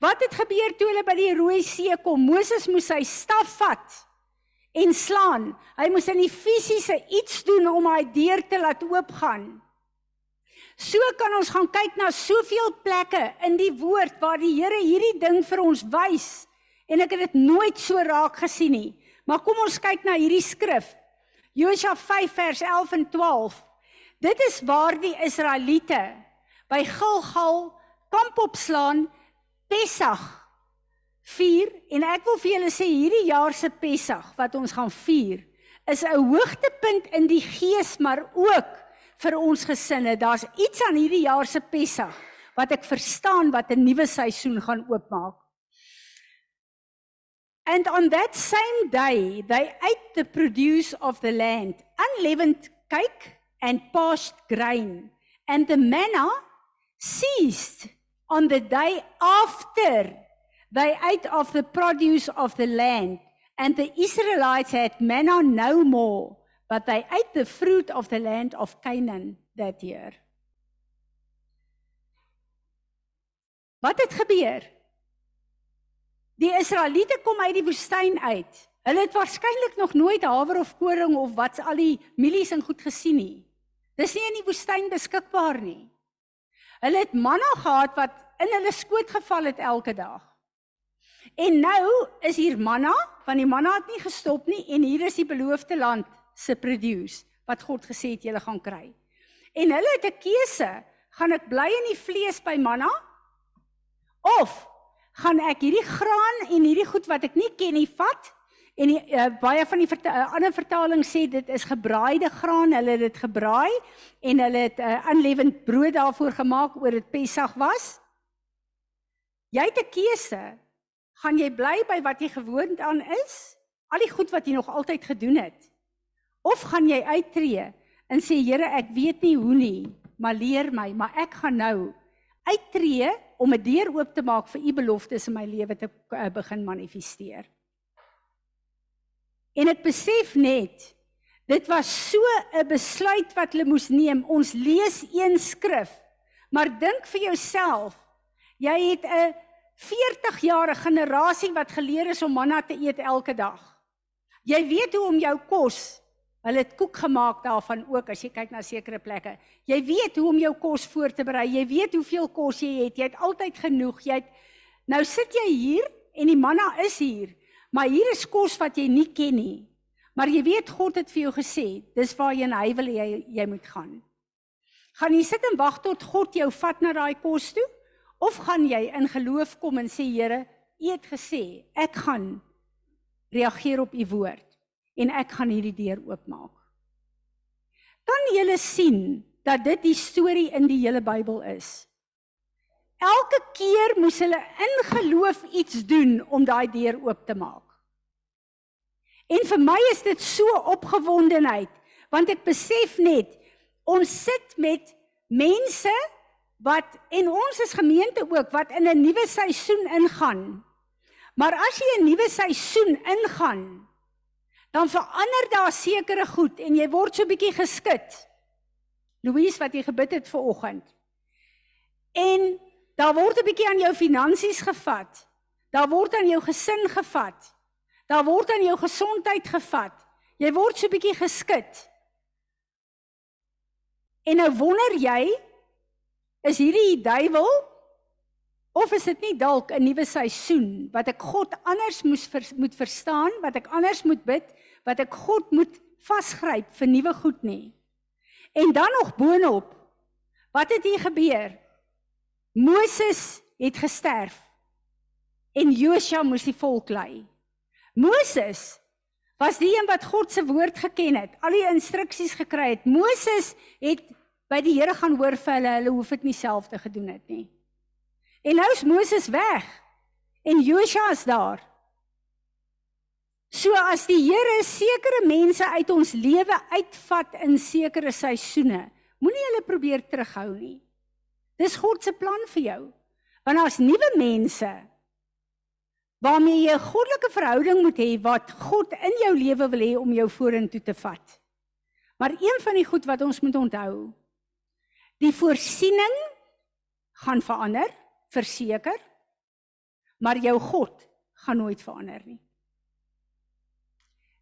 Wat het gebeur toe hulle by die Rooi See kom? Moses moes sy staf vat en slaan. Hy moes in die fisiese iets doen om hy deur te laat oopgaan. So kan ons gaan kyk na soveel plekke in die woord waar die Here hierdie ding vir ons wys en ek het dit nooit so raak gesien nie. Maar kom ons kyk na hierdie skrif. Josua 5 vers 11 en 12. Dit is waar die Israeliete by Gilgal kamp opslaan Pessach vier en ek wil vir julle sê hierdie jaar se Pessach wat ons gaan vier is 'n hoogtepunt in die gees maar ook vir ons gesinne. Daar's iets aan hierdie jaar se Pessach wat ek verstaan wat 'n nuwe seisoen gaan oopmaak. And on that same day, they ate the produce of the land, unleavened cake and parched grain. And the manna ceased on the day after they ate of the produce of the land. And the Israelites had manna no more, but they ate the fruit of the land of Canaan that year. Wat het gebeur? Die Israeliete kom uit die woestyn uit. Hulle het waarskynlik nog nooit haver of koring of wat al die mielies en goed gesien nie. Dis nie in die woestyn beskikbaar nie. Hulle het manna gehad wat in hulle skoot geval het elke dag. En nou is hier manna, want die manna het nie gestop nie en hier is die beloofde land se produce wat God gesê het julle gaan kry. En hulle het 'n keuse, gaan ek bly in die vlees by manna of gaan ek hierdie graan en hierdie goed wat ek nie ken nie vat En die, uh, baie van die verte, uh, ander vertalings sê dit is gebraaide graan. Hulle het dit gebraai en hulle het 'n uh, unleavened brood daarvoor gemaak oor dit Pessach was. Jy het 'n keuse. Gaan jy bly by wat jy gewoond aan is? Al die goed wat jy nog altyd gedoen het? Of gaan jy uittreë en sê Here, ek weet nie hoe nie, maar leer my, maar ek gaan nou uittreë om 'n deur oop te maak vir u beloftes in my lewe te uh, begin manifesteer. En ek besef net dit was so 'n besluit wat hulle moes neem. Ons lees een skrif. Maar dink vir jouself, jy het 'n 40 jarige generasie wat geleer is om manna te eet elke dag. Jy weet hoe om jou kos. Hulle het koek gemaak daarvan ook as jy kyk na sekere plekke. Jy weet hoe om jou kos voor te berei. Jy weet hoeveel kos jy het. Jy het altyd genoeg. Jy het Nou sit jy hier en die manna is hier. Maar hier is kos wat jy nie ken nie. Maar jy weet God het vir jou gesê, dis waar jy en hy wil jy jy moet gaan. Gaan jy sit en wag tot God jou vat na daai kos toe of gaan jy in geloof kom en sê Here, U het gesê, ek gaan reageer op U woord en ek gaan hierdie deur oopmaak. Kan jy sien dat dit die storie in die hele Bybel is? Elke keer moes hulle in geloof iets doen om daai deur oop te maak. En vir my is dit so opgewondenheid want ek besef net ons sit met mense wat en ons is gemeente ook wat in 'n nuwe seisoen ingaan. Maar as jy 'n nuwe seisoen ingaan, dan verander daar sekere goed en jy word so bietjie geskit. Louise wat jy gebid het vir oggend. En Daar word 'n bietjie aan jou finansies gevat. Daar word aan jou gesin gevat. Daar word aan jou gesondheid gevat. Jy word so bietjie geskit. En nou wonder jy, is hierdie die duiwel of is dit nie dalk 'n nuwe seisoen wat ek God anders moes ver, moet verstaan, wat ek anders moet bid, wat ek God moet vasgryp vir nuwe goed nie. En dan nog boonop, wat het hier gebeur? Moses het gesterf en Josua moes die volk lei. Moses was die een wat God se woord geken het, al die instruksies gekry het. Moses het by die Here gaan hoor vir hulle, hulle hoef dit nie self te gedoen het nie. En nou is Moses weg en Josua is daar. So as die Here sekere mense uit ons lewe uitvat in sekere seisoene, moenie hulle probeer terughou nie. Dis God se plan vir jou. Want as nuwe mense waarmee jy 'n goddelike verhouding moet hê wat God in jou lewe wil hê om jou vorentoe te vat. Maar een van die goed wat ons moet onthou, die voorsiening gaan verander, verseker, maar jou God gaan nooit verander nie.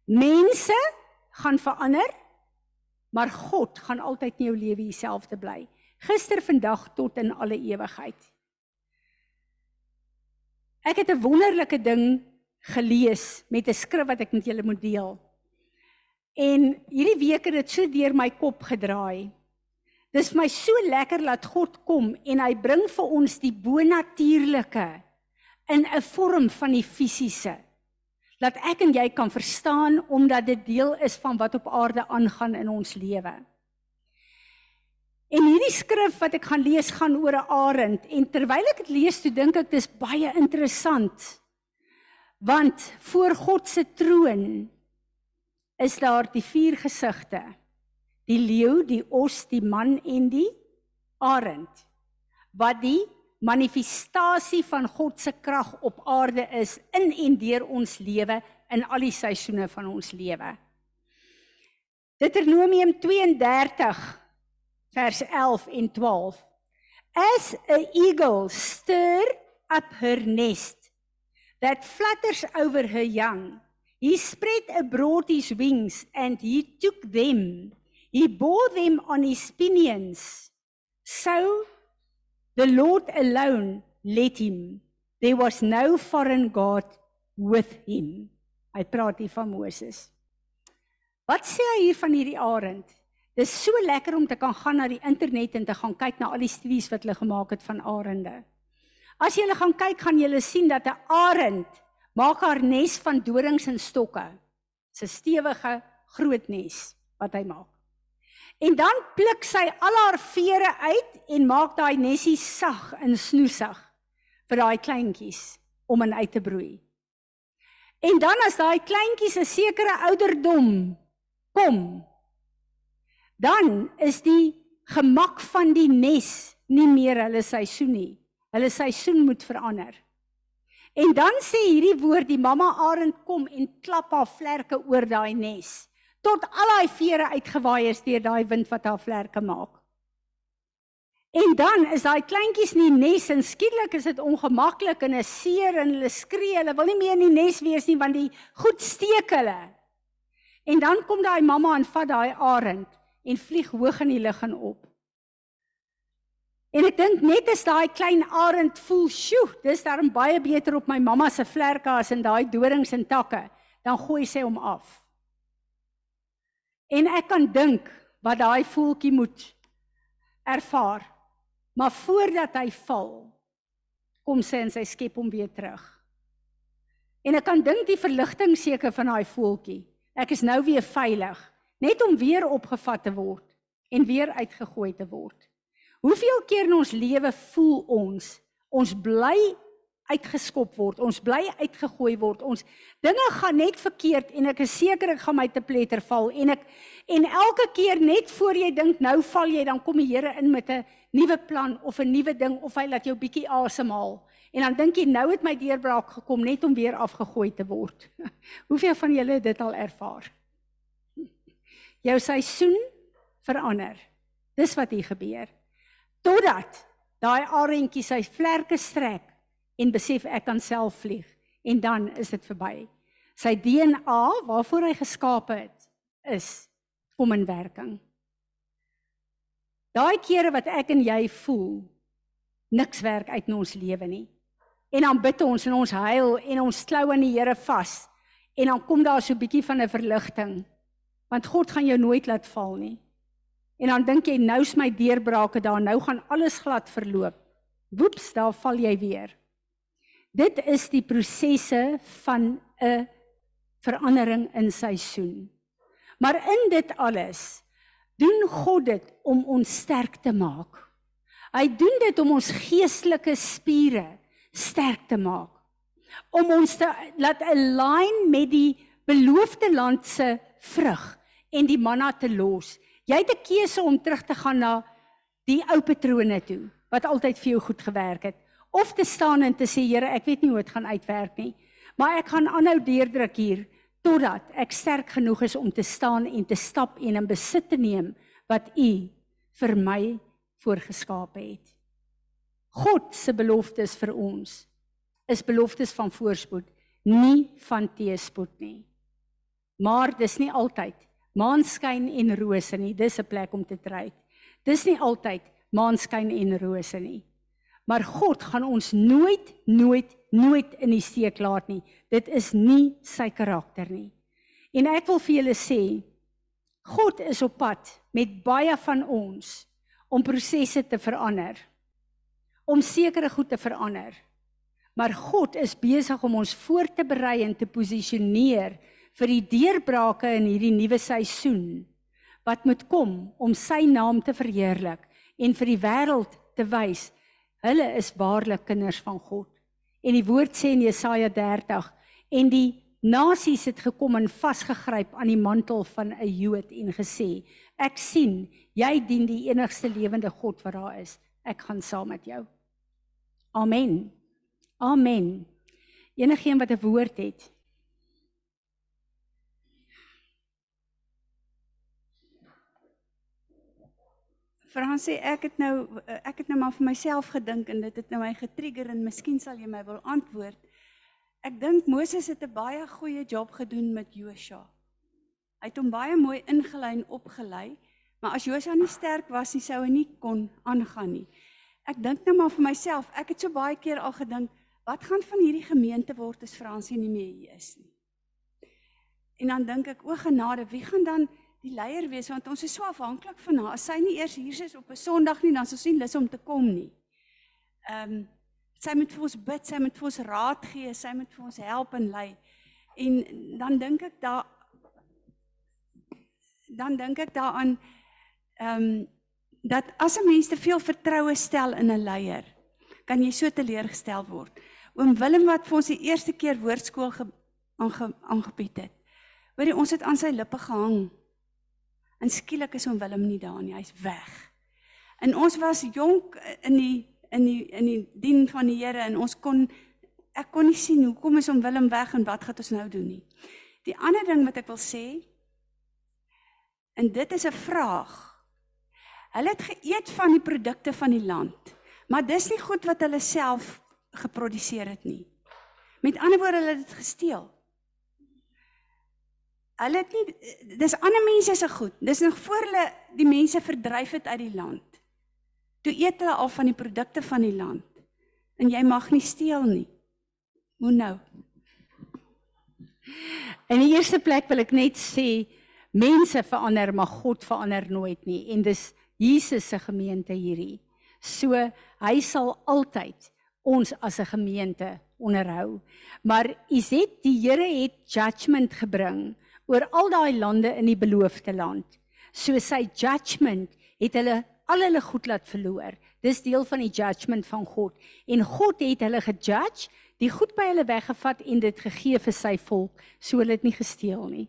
Mense gaan verander, maar God gaan altyd in jou lewe dieselfde bly gister, vandag tot in alle ewigheid. Ek het 'n wonderlike ding gelees met 'n skrif wat ek met julle moet deel. En hierdie week het dit so deur my kop gedraai. Dis vir my so lekker dat God kom en hy bring vir ons die bonatuurlike in 'n vorm van die fisiese. Laat ek en jy kan verstaan omdat dit deel is van wat op aarde aangaan in ons lewe. En hierdie skrif wat ek gaan lees gaan oor 'n arend en terwyl ek dit lees, toe dink ek dis baie interessant. Want voor God se troon is daar die vier gesigte. die leeu, die os, die man en die arend wat die manifestasie van God se krag op aarde is in en deur ons lewe in al die seisoene van ons lewe. Deuteronomium 32 vers 11 en 12 As a eagle stir up her nest that flutters over her young he spread abroad his wings and he took them he bore them on his pinions so the Lord alone led him. There was no foreign god with him. Hy praat hier van Moses. Wat sê hy hier van hierdie arend? Dis so lekker om te kan gaan na die internet en te gaan kyk na al die studies wat hulle gemaak het van arende. As jy hulle gaan kyk, gaan jy sien dat 'n arend maak haar nes van dorings en stokke. 'n Stewige groot nes wat hy maak. En dan pluk sy al haar vere uit en maak daai nesie sag en snoesig vir daai kleintjies om in uit te broei. En dan as daai kleintjies 'n sekere ouderdom kom, dan is die gemak van die nes nie meer hulle seisoen nie. Hulle seisoen moet verander. En dan sê hierdie woord die mamma arend kom en klap haar vlerke oor daai nes tot al daai vere uitgewaai is deur daai wind wat haar vlerke maak. En dan is daai kleintjies in die nes en skielik is dit ongemaklik en 'n seer en hulle skree, hulle wil nie meer in die nes wees nie want die goed steek hulle. En dan kom daai mamma en vat daai arend en vlieg hoog in die lug en op. En ek dink net as daai klein arend voel, "Sjoe, dis darm baie beter op my mamma se vlerke as in daai dorings en takke," dan gooi sy hom af. En ek kan dink wat daai voeltjie moet ervaar. Maar voordat hy val, kom sy en sy skep hom weer terug. En ek kan dink die verligting seker van daai voeltjie. Ek is nou weer veilig, net om weer opgevat te word en weer uitgegooi te word. Hoeveel keer in ons lewe voel ons ons bly uitgeskop word. Ons bly uitgegooi word. Ons dinge gaan net verkeerd en ek is seker ek gaan my te pletter val en ek en elke keer net voor jy dink nou val jy dan kom die Here in met 'n nuwe plan of 'n nuwe ding of hy laat jou bietjie asemhaal. En dan dink jy nou het my deurbraak gekom net om weer afgegooi te word. <laughs> Hoeveel van julle het dit al ervaar? <laughs> Jou seisoen verander. Dis wat hier gebeur. Totdat daai arentjie sy vlerke strek en besef ek kan self vlieg en dan is dit verby. Sy DNA waarvoor hy geskape het is om in werking. Daai kere wat ek en jy voel niks werk uit in ons lewe nie. En dan bid ons en ons huil en ons klou aan die Here vas en dan kom daar so 'n bietjie van 'n verligting. Want God gaan jou nooit laat val nie. En dan dink jy nou's my deurbrake daar, nou gaan alles glad verloop. Woeps, daar val jy weer. Dit is die prosesse van 'n verandering in seisoen. Maar in dit alles doen God dit om ons sterk te maak. Hy doen dit om ons geestelike spiere sterk te maak. Om ons te laat align met die beloofde land se vrug en die manna te los. Jy het 'n keuse om terug te gaan na die ou patrone toe wat altyd vir jou goed gewerk het of te staan en te sê Here, ek weet nie hoe dit gaan uitwerk nie, maar ek gaan aanhou deurdruk hier totdat ek sterk genoeg is om te staan en te stap en in besit te neem wat U vir my voorgeskape het. God se beloftes vir ons is beloftes van voorspoed, nie van teëspoed nie. Maar dis nie altyd maanskyn en rose nie, dis 'n plek om te trek. Dis nie altyd maanskyn en rose nie. Maar God gaan ons nooit nooit nooit in die steek laat nie. Dit is nie sy karakter nie. En ek wil vir julle sê God is op pad met baie van ons om prosesse te verander. Om sekere goed te verander. Maar God is besig om ons voor te berei en te posisioneer vir die deurbrake in hierdie nuwe seisoen wat moet kom om sy naam te verheerlik en vir die wêreld te wys Hulle is waarlik kinders van God. En die woord sê in Jesaja 30 en die nasies het gekom en vasgegryp aan die mantel van 'n Jood en gesê: "Ek sien jy dien die enigste lewende God wat daar is. Ek gaan saam met jou." Amen. Amen. Enigeen wat 'n woord het. Fransie, ek het nou ek het nou maar vir myself gedink en dit het nou my getrigger en miskien sal jy my wil antwoord. Ek dink Moses het 'n baie goeie job gedoen met Josua. Hy het hom baie mooi ingelei en opgelei, maar as Josua nie sterk was nie, sou hy nie kon aangaan nie. Ek dink nou maar vir myself, ek het so baie keer al gedink, wat gaan van hierdie gemeente word as Fransie nie meer hier is nie. En dan dink ek, o genade, wie gaan dan die leier wees want ons is so afhanklik van haar. As sy nie eers hier is op 'n Sondag nie, dan sou sy nie lus om te kom nie. Ehm um, sy moet vir ons bid, sy moet vir ons raad gee, sy moet vir ons help en lei. En dan dink ek daar dan dink ek daaraan ehm um, dat as 'n mens te veel vertroue stel in 'n leier, kan jy so teleurgestel word. Oom Willem wat vir ons die eerste keer woordskool aangebied het. Hoorie, ons het aan sy lippe gehang. En skielik is hom Willem nie daar nie, hy's weg. En ons was jonk in die in die in die dien van die Here en ons kon ek kon nie sien hoekom is hom Willem weg en wat gaan ons nou doen nie. Die ander ding wat ek wil sê en dit is 'n vraag. Hulle het geëet van die produkte van die land, maar dis nie goed wat hulle self geproduseer het nie. Met ander woorde, hulle het dit gesteel. Hulle het nie dis ander mense se goed. Dis nog voor hulle die mense verdryf het uit die land. Toe eet hulle al van die produkte van die land. En jy mag nie steel nie. Hoe nou? In die eerste plek wil ek net sê mense verander, maar God verander nooit nie en dis Jesus se gemeente hierdie. So hy sal altyd ons as 'n gemeente onderhou. Maar Iset, die Here het judgment gebring oor al daai lande in die beloofde land. So sy judgment het hulle al hulle goed laat verloor. Dis deel van die judgment van God. En God het hulle gejudge, die goed by hulle weggevat en dit gegee vir sy volk, so hulle het nie gesteel nie.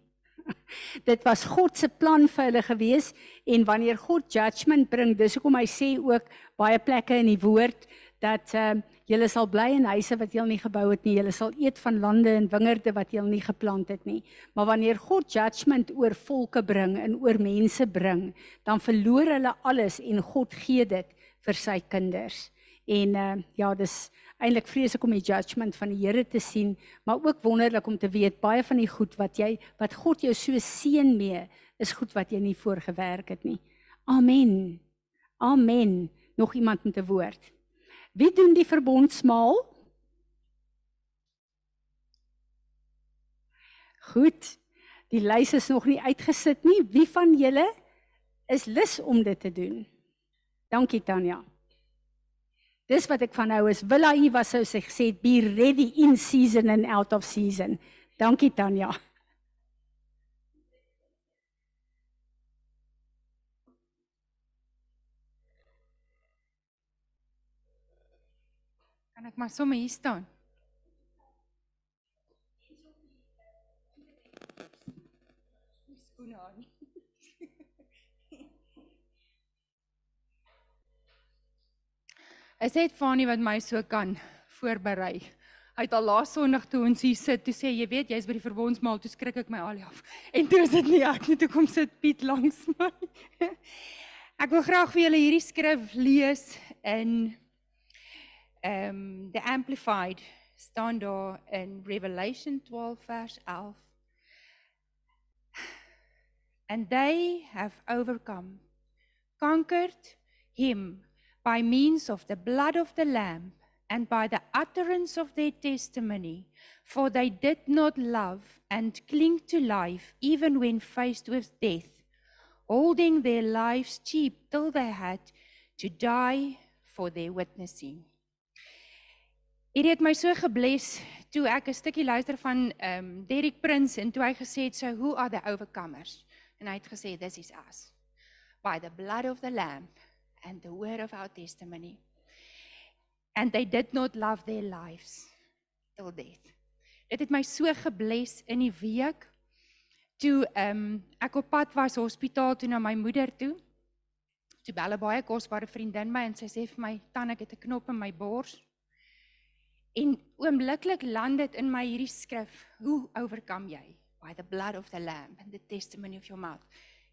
<laughs> dit was God se plan vir hulle gewees en wanneer God judgment bring, dis hoekom hy sê ook baie plekke in die woord dat ehm uh, julle sal bly in huise wat julle nie gebou het nie. Julle sal eet van lande en wingerde wat julle nie geplant het nie. Maar wanneer God judgment oor volke bring en oor mense bring, dan verloor hulle alles en God gee dit vir sy kinders. En uh ja, dis eintlik vreeslik om die judgment van die Here te sien, maar ook wonderlik om te weet baie van die goed wat jy wat God jou so seën mee, is goed wat jy nie voorgewerk het nie. Amen. Amen. Nog iemand met 'n woord? Wie doen die verbondsmaal? Goed. Die lys is nog nie uitgesit nie. Wie van julle is lus om dit te doen? Dankie Tanya. Dis wat ek van nou is. Willa hier was sou sê be ready in season and out of season. Dankie Tanya. Kan ek maar sommer hier staan? Skoene aan. Is dit Fanie wat my so kan voorberei? Hy het al laas Sondag toe ons hier sit, toe sê jy weet jy's by die verbondsmaal, toe skrik ek my al af. En toe is dit nie ek nie, toe kom sit Piet langs my. <laughs> Ek wil graag vir julle hierdie skrif lees in um, the Amplified staan daar in Revelation 12 vers 11. And they have overcome, conquered him by means of the blood of the Lamb and by the utterance of their testimony, for they did not love and cling to life even when faced with death, holding their lives cheap till they had to die for their witnessing. Hier het my so gebless toe ek 'n stukkie luister van ehm um, Derrick Prince en toe hy gesê het so who are the overcomers en hy het gesê this is us by the blood of the lamb and the word of our testimony and they did not love their lives till death Dit het my so gebless in die week toe ehm um, ek op pad was hospitaal toe na my moeder toe. Toe bel 'n baie kosbare vriendin my en sy sê vir my, "Tan, ek het 'n knop in my bors." En oombliklik land dit in my hierdie skrif, "Hoe oorkom jy? By the blood of the lamb and the testimony of your mouth."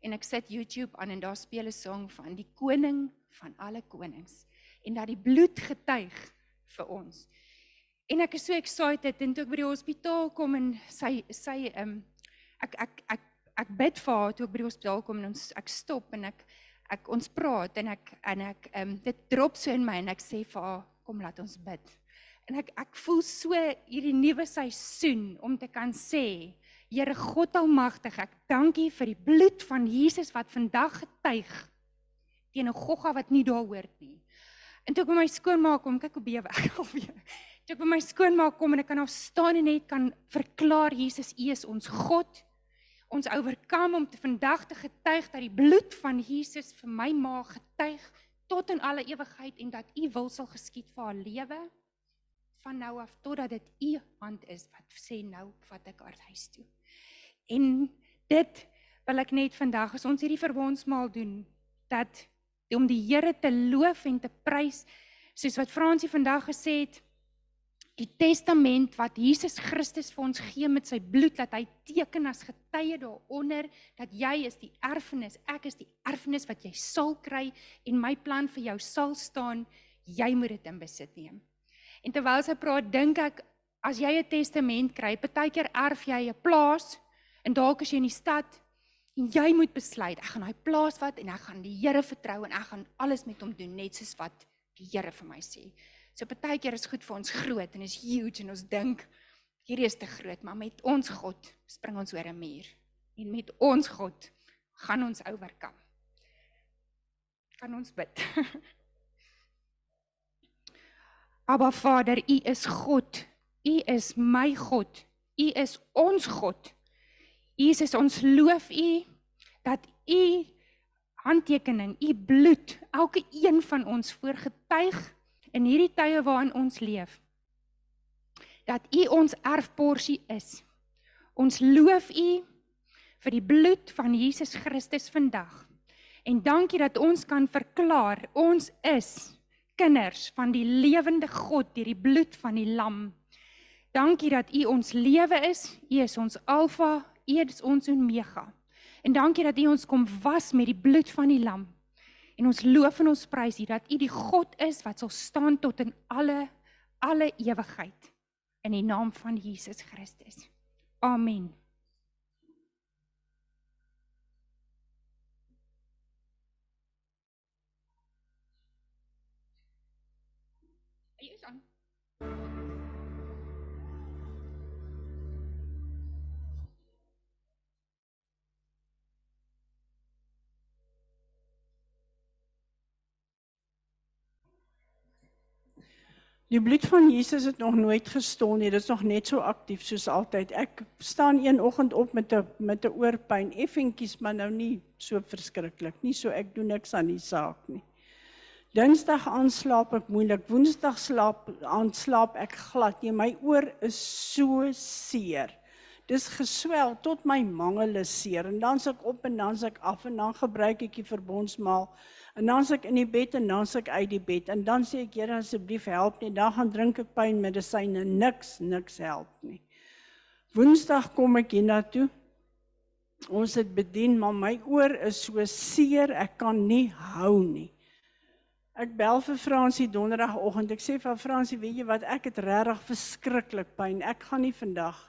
En ek sit YouTube aan en daar speel 'n song van die koning van alle konings en dat die bloed getuig vir ons. En ek is so excited en toe ek by die hospitaal kom en sy sy ehm um, ek ek ek ek bid vir haar toe ek by die hospitaal kom en ons ek stop en ek ek ons praat en ek en ek ehm um, dit drop so in my en ek sê vir haar kom laat ons bid. En ek ek voel so hierdie nuwe seisoen om te kan sê Here God almagtig ek dankie vir die bloed van Jesus wat vandag getuig teen 'n gogga wat nie daar hoort nie. En toe ek by my skoonmaak kom, kyk hoe bewe ek <laughs> alweer. Toe ek by my skoonmaak kom en ek kan daar staan en net kan verklaar Jesus U is ons God ons oorkom om te vandag te getuig dat die bloed van Jesus vir my ma getuig tot in alle ewigheid en dat u wil sal geskied vir haar lewe van nou af totdat dit u hand is wat sê nou vat ek haar huis toe. En dit wil ek net vandag as ons hierdie verbondsmaal doen dat om die Here te loof en te prys soos wat Fransie vandag gesê het die testament wat Jesus Christus vir ons gee met sy bloed dat hy teken as getuie daaronder dat jy is die erfenis, ek is die erfenis wat jy sal kry en my plan vir jou sal staan, jy moet dit in besit neem. En terwyl sy praat, dink ek as jy 'n testament kry, partykeer erf jy 'n plaas en dalk as jy in die stad en jy moet besluit, ek gaan daai plaas vat en ek gaan die Here vertrou en ek gaan alles met hom doen net soos wat die Here vir my sê. So partykeer is goed vir ons groot en is huge en ons dink hierdie is te groot, maar met ons God spring ons oor 'n muur. En met ons God gaan ons oorkom. Kan ons bid. <laughs> Aba Vader, U is God. U is my God. U is ons God. Jesus, ons loof U dat U handtekening, U bloed, elke een van ons voorgetuig in hierdie tye waarin ons leef dat U ons erfporsie is. Ons loof U vir die bloed van Jesus Christus vandag. En dankie dat ons kan verklaar ons is kinders van die lewende God deur die bloed van die lam. Dankie dat U ons lewe is. U is ons alfa, U is ons omega. En dankie dat U ons kom was met die bloed van die lam. En ons loof en ons prys U dat U die God is wat sal staan tot in alle alle ewigheid in die naam van Jesus Christus. Amen. Die bloed van Jesus het nog nooit gestol nie. Dit is nog net so aktief soos altyd. Ek staan een oggend op met 'n met 'n oorpyn, effentjies, maar nou nie so verskriklik nie. So ek doen niks aan die saak nie. Dinsdag aanslaap ek moeilik. Woensdag slaap aanslaap ek glad nie. My oor is so seer. Dis geswel tot my mangel is seer en dan s'ek op en dan s'ek af en dan gebruik ek die verbondsmaal En dan as ek in die bed en dan as ek uit die bed en dan sê ek Here asseblief help net. Dan gaan drink ek pynmedisyne, niks, niks help nie. Woensdag kom ek hiernatoe. Ons het bedien, maar my oor is so seer, ek kan nie hou nie. Ek bel vir Fransie donderdagoggend. Ek sê vir Fransie, weet jy wat, ek het regtig verskriklik pyn. Ek gaan nie vandag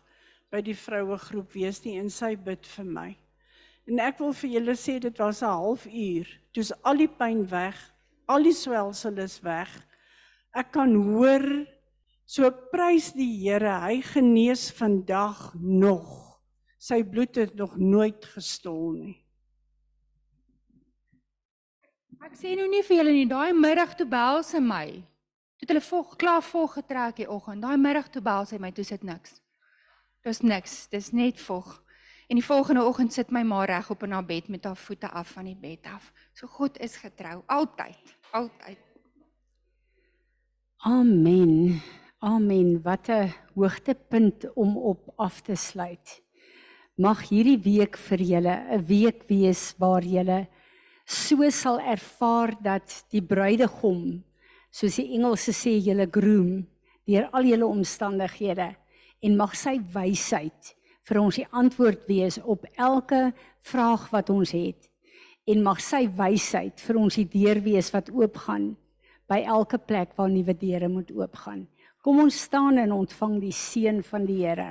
by die vroue groep wees nie en sy bid vir my. En ek wil vir julle sê dit was 'n halfuur. Toe's al die pyn weg, al die swelsel is weg. Ek kan hoor so prys die Here, hy genees vandag nog. Sy bloed het nog nooit gestol nie. Ek sê nou nie vir julle nie, daai middag toe bel sy my. Toe het hulle vol klaar vol getrek die oggend. Daai middag toe bel sy my, toe sit niks. Dis niks, dis net vog. En die volgende oggend sit my ma reg op in haar bed met haar voete af van die bed af. So God is getrou altyd, altyd. Amen. Amen. Wat 'n hoogtepunt om op af te sluit. Mag hierdie week vir julle 'n week wees waar julle so sal ervaar dat die bruidegom, soos die Engelse sê, julle groom deur al julle omstandighede en mag sy wysheid vir ons die antwoord wees op elke vraag wat ons het en mag sy wysheid vir ons die deur wees wat oopgaan by elke plek waar nuwe deure moet oopgaan. Kom ons staan en ontvang die seën van die Here.